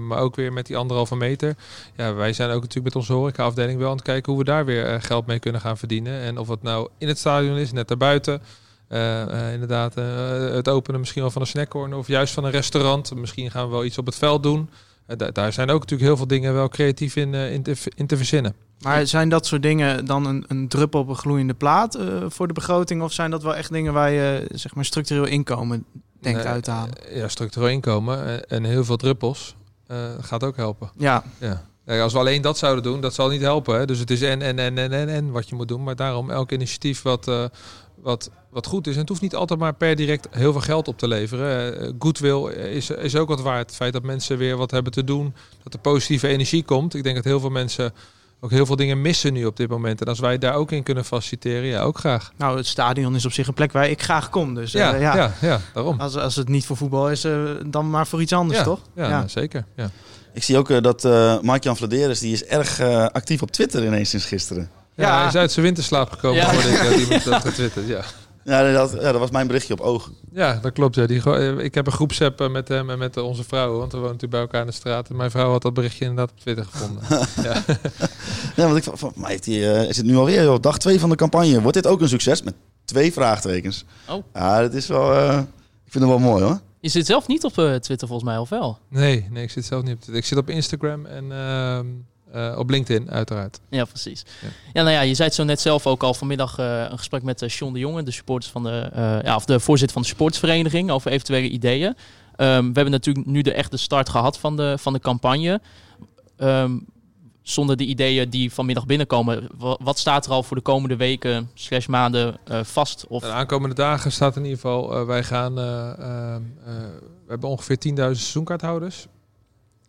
Maar ook weer met die anderhalve meter. Ja, wij zijn ook natuurlijk met onze horecaafdeling wel aan het kijken hoe we daar weer geld mee kunnen gaan verdienen. En of het nou in het stadion is, net daarbuiten. Eh, eh, inderdaad, eh, het openen misschien wel van een snackcorner of juist van een restaurant. Misschien gaan we wel iets op het veld doen. Da- daar zijn ook natuurlijk heel veel dingen wel creatief in, in, te, in te verzinnen. Maar zijn dat soort dingen dan een, een druppel op een gloeiende plaat voor de begroting? Of zijn dat wel echt dingen waar je zeg maar, structureel inkomen denkt uit te halen? Ja, structureel inkomen en, heel veel druppels gaat ook helpen. Ja, Ja. Als we alleen dat zouden doen, dat zal niet helpen. Hè? Dus het is en, en, en, en, en, en wat je moet doen. Maar daarom elk initiatief wat, wat, wat goed is. En het hoeft niet altijd maar per direct heel veel geld op te leveren. Eh, goodwill is, is ook wat waard. Het feit dat mensen weer wat hebben te doen. Dat er positieve energie komt. Ik denk dat heel veel mensen ook heel veel dingen missen nu op dit moment. En als wij daar ook in kunnen faciliteren, ja, ook graag. nou het stadion is op zich een plek waar ik graag kom. Dus eh, Ja, ja, ja. ja, daarom. Als, als het niet voor voetbal is, eh, dan maar voor iets anders, ja, toch? Ja, Ja. nou, zeker. Ja. Ik zie ook uh, dat uh, Mark-Jan Vladeres, die is erg uh, actief op Twitter ineens sinds gisteren. Ja, hij is uit zijn winterslaap gekomen, Ja. hoorde ik. Dat iemand dat <laughs> getwitterd, ja. Ja dat, ja, dat was mijn berichtje op oog. Ja, dat klopt. Ja. Die, eh, ik heb een groepsapp eh, met hem en met eh, onze vrouw, want we wonen natuurlijk bij elkaar in de straat. En mijn vrouw had dat berichtje inderdaad op Twitter gevonden. <laughs> ja. Ja, want ik van, van mij heeft hij, uh, is het nu alweer joh, dag 2 van de campagne. Wordt dit ook een succes? Met twee vraagtekens. Oh. Ja, dat is wel. Uh, ik vind het wel mooi hoor. Je zit zelf niet op uh, Twitter volgens mij, of wel? Nee, nee, ik zit zelf niet op Twitter. Ik zit op Instagram en uh, uh, op LinkedIn, uiteraard. Ja, precies. Ja. Ja, nou ja, je zei het zo net zelf ook al vanmiddag uh, een gesprek met uh, Sean de Jonge, de supporters van de, ja, of de voorzitter van de sportsvereniging, over eventuele ideeën. Um, we hebben natuurlijk nu de echte start gehad van de, van de campagne. Um, zonder de ideeën die vanmiddag binnenkomen, wat staat er al voor de komende weken slash maanden vast? Of... De aankomende dagen staat in ieder geval, wij gaan, uh, we hebben ongeveer 10.000 seizoenkaarthouders.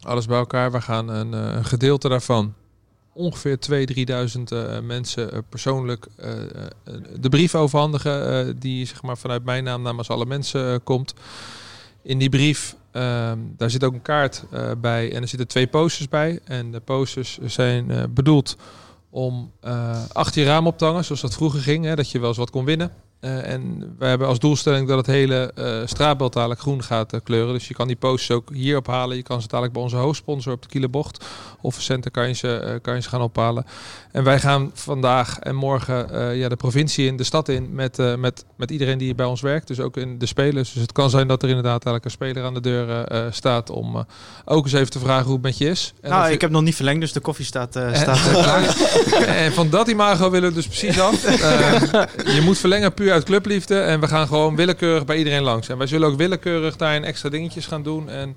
Alles bij elkaar. We gaan een, een gedeelte daarvan, ongeveer 2.000, 3.000 mensen persoonlijk eh, de brief overhandigen die zeg maar, vanuit mijn naam namens alle mensen komt. In die brief Uh, daar zit ook een kaart bij en er zitten twee posters bij. En de posters zijn bedoeld om achter je raam op te hangen, zoals dat vroeger ging. Hè, dat je wel eens wat kon winnen. Eh, en we hebben als doelstelling dat het hele eh straatbeeld dadelijk groen gaat eh, kleuren. Dus je kan die posters ook hier ophalen. Je kan ze dadelijk bij onze hoofdsponsor op de Kielenbocht of centen kan je, ze, kan je ze gaan ophalen. En wij gaan vandaag en morgen ja, de provincie in, de stad in met, met, met iedereen die bij ons werkt. Dus ook in de spelers. Dus het kan zijn dat er inderdaad eigenlijk een speler aan de deur staat om ook eens even te vragen hoe het met je is. En nou, je- ik heb nog niet verlengd, dus de koffie staat, en, staat <laughs> klaar. en van dat imago willen we dus precies af. <laughs> Je moet verlengen puur uit clubliefde. En we gaan gewoon willekeurig bij iedereen langs. En wij zullen ook willekeurig daarin extra dingetjes gaan doen. En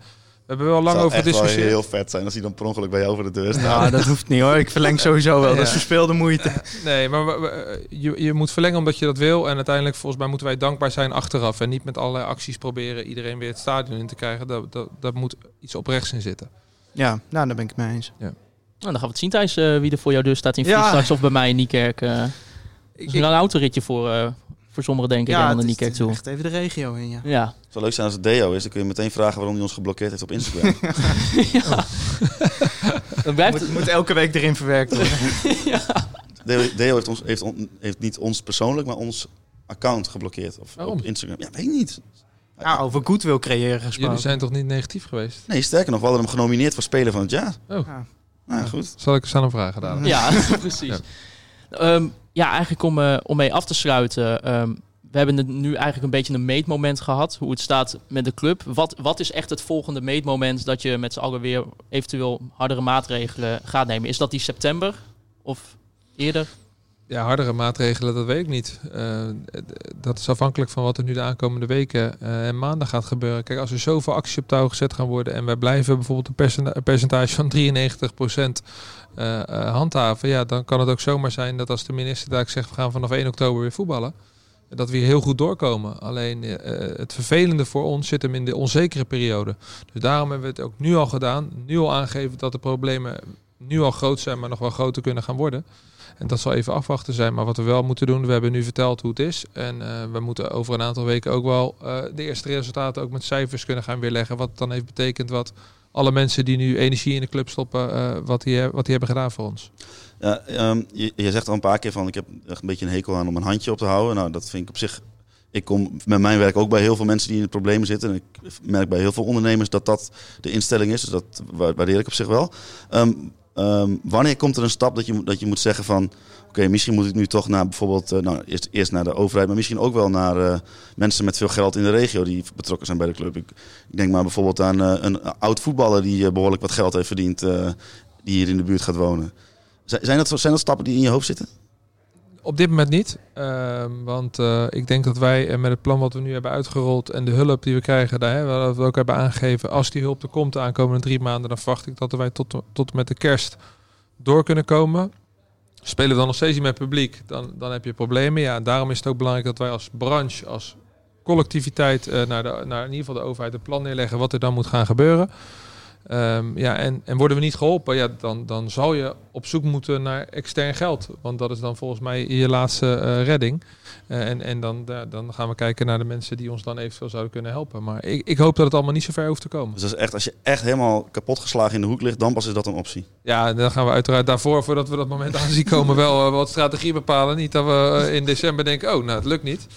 we hebben wel lang over echt wel gediscussieerd. heel vet zijn als hij dan per ongeluk bij jou over de deur staat. Nou, dat hoeft niet hoor. Ik verleng <laughs> sowieso wel. Dat is Ja. verspeelde moeite. <laughs> Nee, maar we- we- je, je moet verlengen omdat je dat wil. En uiteindelijk, volgens mij, moeten wij dankbaar zijn achteraf. En niet met allerlei acties proberen iedereen weer het stadion in te krijgen. Dat, dat, dat moet iets oprechts in zitten. Ja, nou, daar ben ik het mee eens. Nou, dan gaan we het zien Thijs, eh, wie er voor jou deur staat in Ja. Straks of bij mij in Niekerk. Ik- Het is een lang autoritje voor, eh, voor sommigen denk ik, ja, het is toe. echt even de regio in, ja. Ja. Het zou leuk zijn als het Deo is. Dan kun je meteen vragen waarom hij ons geblokkeerd heeft op Instagram. <laughs> <laughs> Dan blijft Moet, moet elke week erin verwerkt worden. <laughs> Deo, Deo heeft, ons, heeft, on- heeft niet ons persoonlijk, maar ons account geblokkeerd. Of Waarom? op Instagram. Ja, weet ik niet. Nou, over goed wil creëren gesproken. Jullie zijn toch niet negatief geweest? Nee, sterker nog, we hadden hem genomineerd voor Speler van het Jaar. Oh, Ja. Nou, goed. zal ik eens aan hem vragen dadelijk. Ja, precies. Ja. Ja, ja eigenlijk om, eh, om mee af te sluiten. ehm, we hebben nu eigenlijk een beetje een meetmoment gehad. Hoe het staat met de club. Wat, wat is echt het volgende meetmoment dat je met z'n allen weer eventueel hardere maatregelen gaat nemen? Is dat die september of eerder? Ja, hardere maatregelen, dat weet ik niet. Eh, dat is afhankelijk van wat er nu de aankomende weken eh, en maanden gaat gebeuren. Kijk, als er zoveel acties op touw gezet gaan worden en wij blijven bijvoorbeeld een, percenta- een percentage van 93% eh, handhaven, ja, dan kan het ook zomaar zijn dat als de minister daar zegt we gaan vanaf 1 oktober weer voetballen, dat we hier heel goed doorkomen. Alleen het vervelende voor ons zit hem in de onzekere periode. Dus daarom hebben we het ook nu al gedaan, nu al aangegeven dat de problemen nu al groot zijn, maar nog wel groter kunnen gaan worden. En dat zal even afwachten zijn. Maar wat we wel moeten doen, we hebben nu verteld hoe het is. En eh, we moeten over een aantal weken ook wel eh, de eerste resultaten ook met cijfers kunnen gaan weerleggen. Wat dan heeft betekend wat alle mensen die nu energie in de club stoppen, eh, wat, die, wat die hebben gedaan voor ons. Ja, ehm, je, zegt al een paar keer van ik heb echt een beetje een hekel aan om een handje op te houden. Nou, dat vind ik op zich. Ik kom met mijn werk ook bij heel veel mensen die in de problemen zitten. En ik merk bij heel veel ondernemers dat dat de instelling is. Dus dat wa- waardeer ik op zich wel. Ehm, ehm, wanneer komt er een stap dat je, dat je moet zeggen van... Oké, misschien moet ik nu toch naar bijvoorbeeld... eh, nou, eerst, eerst naar de overheid, maar misschien ook wel naar eh, mensen met veel geld in de regio... die betrokken zijn bij de club. Ik, ik denk maar bijvoorbeeld aan eh, een oud voetballer die eh, behoorlijk wat geld heeft verdiend... die hier in de buurt gaat wonen. Zijn dat, zijn dat stappen die in je hoofd zitten? Op dit moment niet. Ehm, want eh, ik denk dat wij eh, met het plan wat we nu hebben uitgerold en de hulp die we krijgen, daar, hè, wat we ook hebben aangegeven, als die hulp er komt de aankomende drie maanden, dan verwacht ik dat wij tot, tot met de kerst door kunnen komen. Spelen we dan nog steeds niet met publiek, dan, dan heb je problemen. Ja, daarom is het ook belangrijk dat wij als branche, als collectiviteit, eh, naar, naar in ieder geval de overheid een plan neerleggen wat er dan moet gaan gebeuren. Ehm, ja, en, en worden we niet geholpen, ja, dan, dan zal je op zoek moeten naar extern geld. Want dat is dan volgens mij je laatste eh, redding. Eh, en en dan, da- dan gaan we kijken naar de mensen die ons dan eventueel zouden kunnen helpen. Maar ik, ik hoop dat het allemaal niet zo ver hoeft te komen. Dus dat is echt, als je echt helemaal kapot geslagen in de hoek ligt, dan pas is dat een optie. Ja, dan gaan we uiteraard daarvoor, voordat we dat moment <laughs> aan zien komen, wel eh, wat strategie bepalen. Niet dat we in december denken, oh, nou, het lukt niet.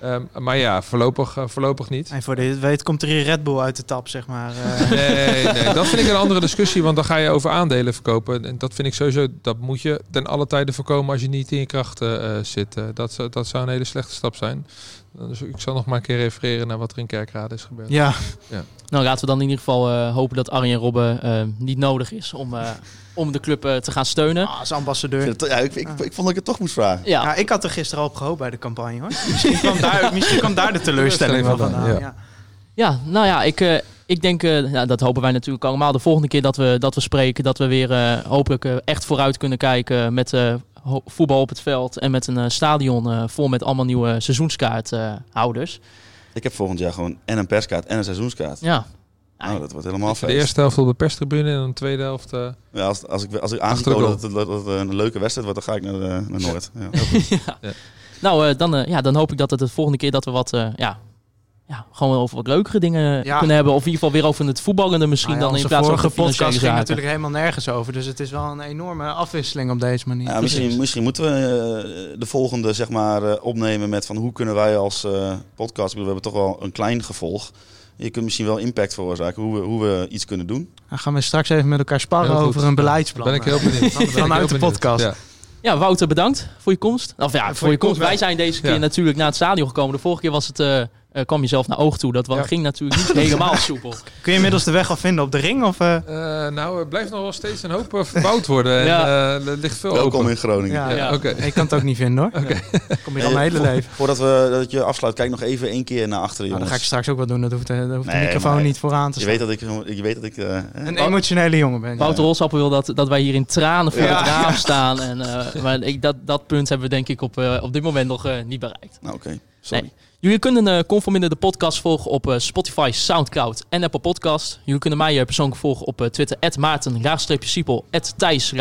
Ehm, maar ja, voorlopig, eh, voorlopig niet. En voor dit weet komt er hier Red Bull uit de tap, zeg maar. eh. Nee, nee, dat vind ik een andere discussie, want dan ga je over aandelen verkopen. En dat vind ik sowieso, dat moet je ten alle tijde voorkomen als je niet in je krachten eh, zit. Dat, dat zou een hele slechte stap zijn. Dus ik zal nog maar een keer refereren naar wat er in Kerkrade is gebeurd. ja, Nou, laten we dan in ieder geval eh, hopen dat Arjen Robben eh, niet nodig is om, eh, <laughs> om de club eh, te gaan steunen. als Ik, ambassadeur. ja, ik, ik, ik vond dat ik het toch moest vragen. Ja, Ja, ik had er gisteren al op gehoopt bij de campagne, hoor. Misschien kwam daar, <laughs> misschien kwam daar de teleurstelling Teleurstelling vandaan. Ja. Ja, nou ja, ik, eh, ik denk, eh, ja, dat hopen wij natuurlijk allemaal. De volgende keer dat we, dat we spreken, dat we weer eh, hopelijk echt vooruit kunnen kijken met eh, voetbal op het veld en met een eh, stadion eh, vol met allemaal nieuwe seizoenskaarthouders. Ik heb volgend jaar gewoon en een perskaart en een seizoenskaart. ja. Nou, dat wordt helemaal Voor de feest. eerste helft op de perstribune en de tweede helft... eh, Ja, als, als ik, als ik goal. dat, het- dat het een leuke wedstrijd wordt, dan ga ik naar, de, naar <laughs> Noord. Ja. Nou, eh, dan, eh, ja, dan hoop ik dat het de volgende keer dat we wat, eh, ja, ja, gewoon over wat leukere dingen Ja. kunnen hebben. Of in ieder geval weer over het voetballende misschien Nou ja, dan in plaats van vorige de financiële podcast ging natuurlijk helemaal nergens over. Dus het is wel een enorme afwisseling op deze manier. Ja, misschien, misschien moeten we eh, de volgende zeg maar, eh, opnemen met van hoe kunnen wij als eh, podcast, we hebben toch wel een klein gevolg. Je kunt misschien wel impact veroorzaken hoe we, hoe we iets kunnen doen. Dan gaan we straks even met elkaar sparren over een beleidsplan. Ben ik heel benieuwd. <laughs> Vanuit de podcast. Ja. Ja, Wouter, bedankt voor je komst. Of ja, voor, je je komst. komst. Wij zijn deze keer Ja. natuurlijk naar het stadion gekomen. De vorige keer was het, eh, eh, kwam je zelf naar oog toe. Dat Ja. ging natuurlijk niet <laughs> helemaal soepel. Kun je inmiddels de weg al vinden op de ring? Of, eh? Eh, nou, er blijft nog wel steeds een hoop verbouwd worden. En, <laughs> Ja. eh, er ligt veel Welkom open. in Groningen. Ja, Ja, Ja. oké. Ik kan het ook niet vinden hoor. Kom hier al mijn hele leven. Voordat we, dat je afsluit, kijk nog even één keer naar achteren, Nou, jongens. dat ga ik straks ook wel doen. Dat hoeft, de microfoon maar niet vooraan te je staan. weet dat ik... Je weet dat ik eh, Een emotionele jongen ben je. Wouter Holsappel wil dat, dat wij hier in tranen voor Ja. het raam staan. En, eh, maar ik, dat, dat punt hebben we denk ik op, op dit moment nog niet bereikt. Nou, oké. Sorry. Nee. Jullie kunnen uh, Conforminder de podcast volgen op eh, Spotify, Soundcloud en Apple Podcast. Jullie kunnen mij uh, persoonlijk volgen op Twitter, Maarten, siepel Thijs,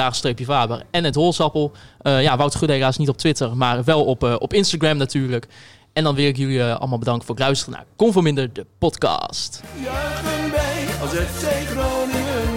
Faber en het Holsappel. Uh, ja, Goede helaas niet op Twitter, maar wel op, op Instagram natuurlijk. En dan wil ik jullie allemaal bedanken voor het luisteren naar Conforminder de podcast. Juichen wij als FC Groningen.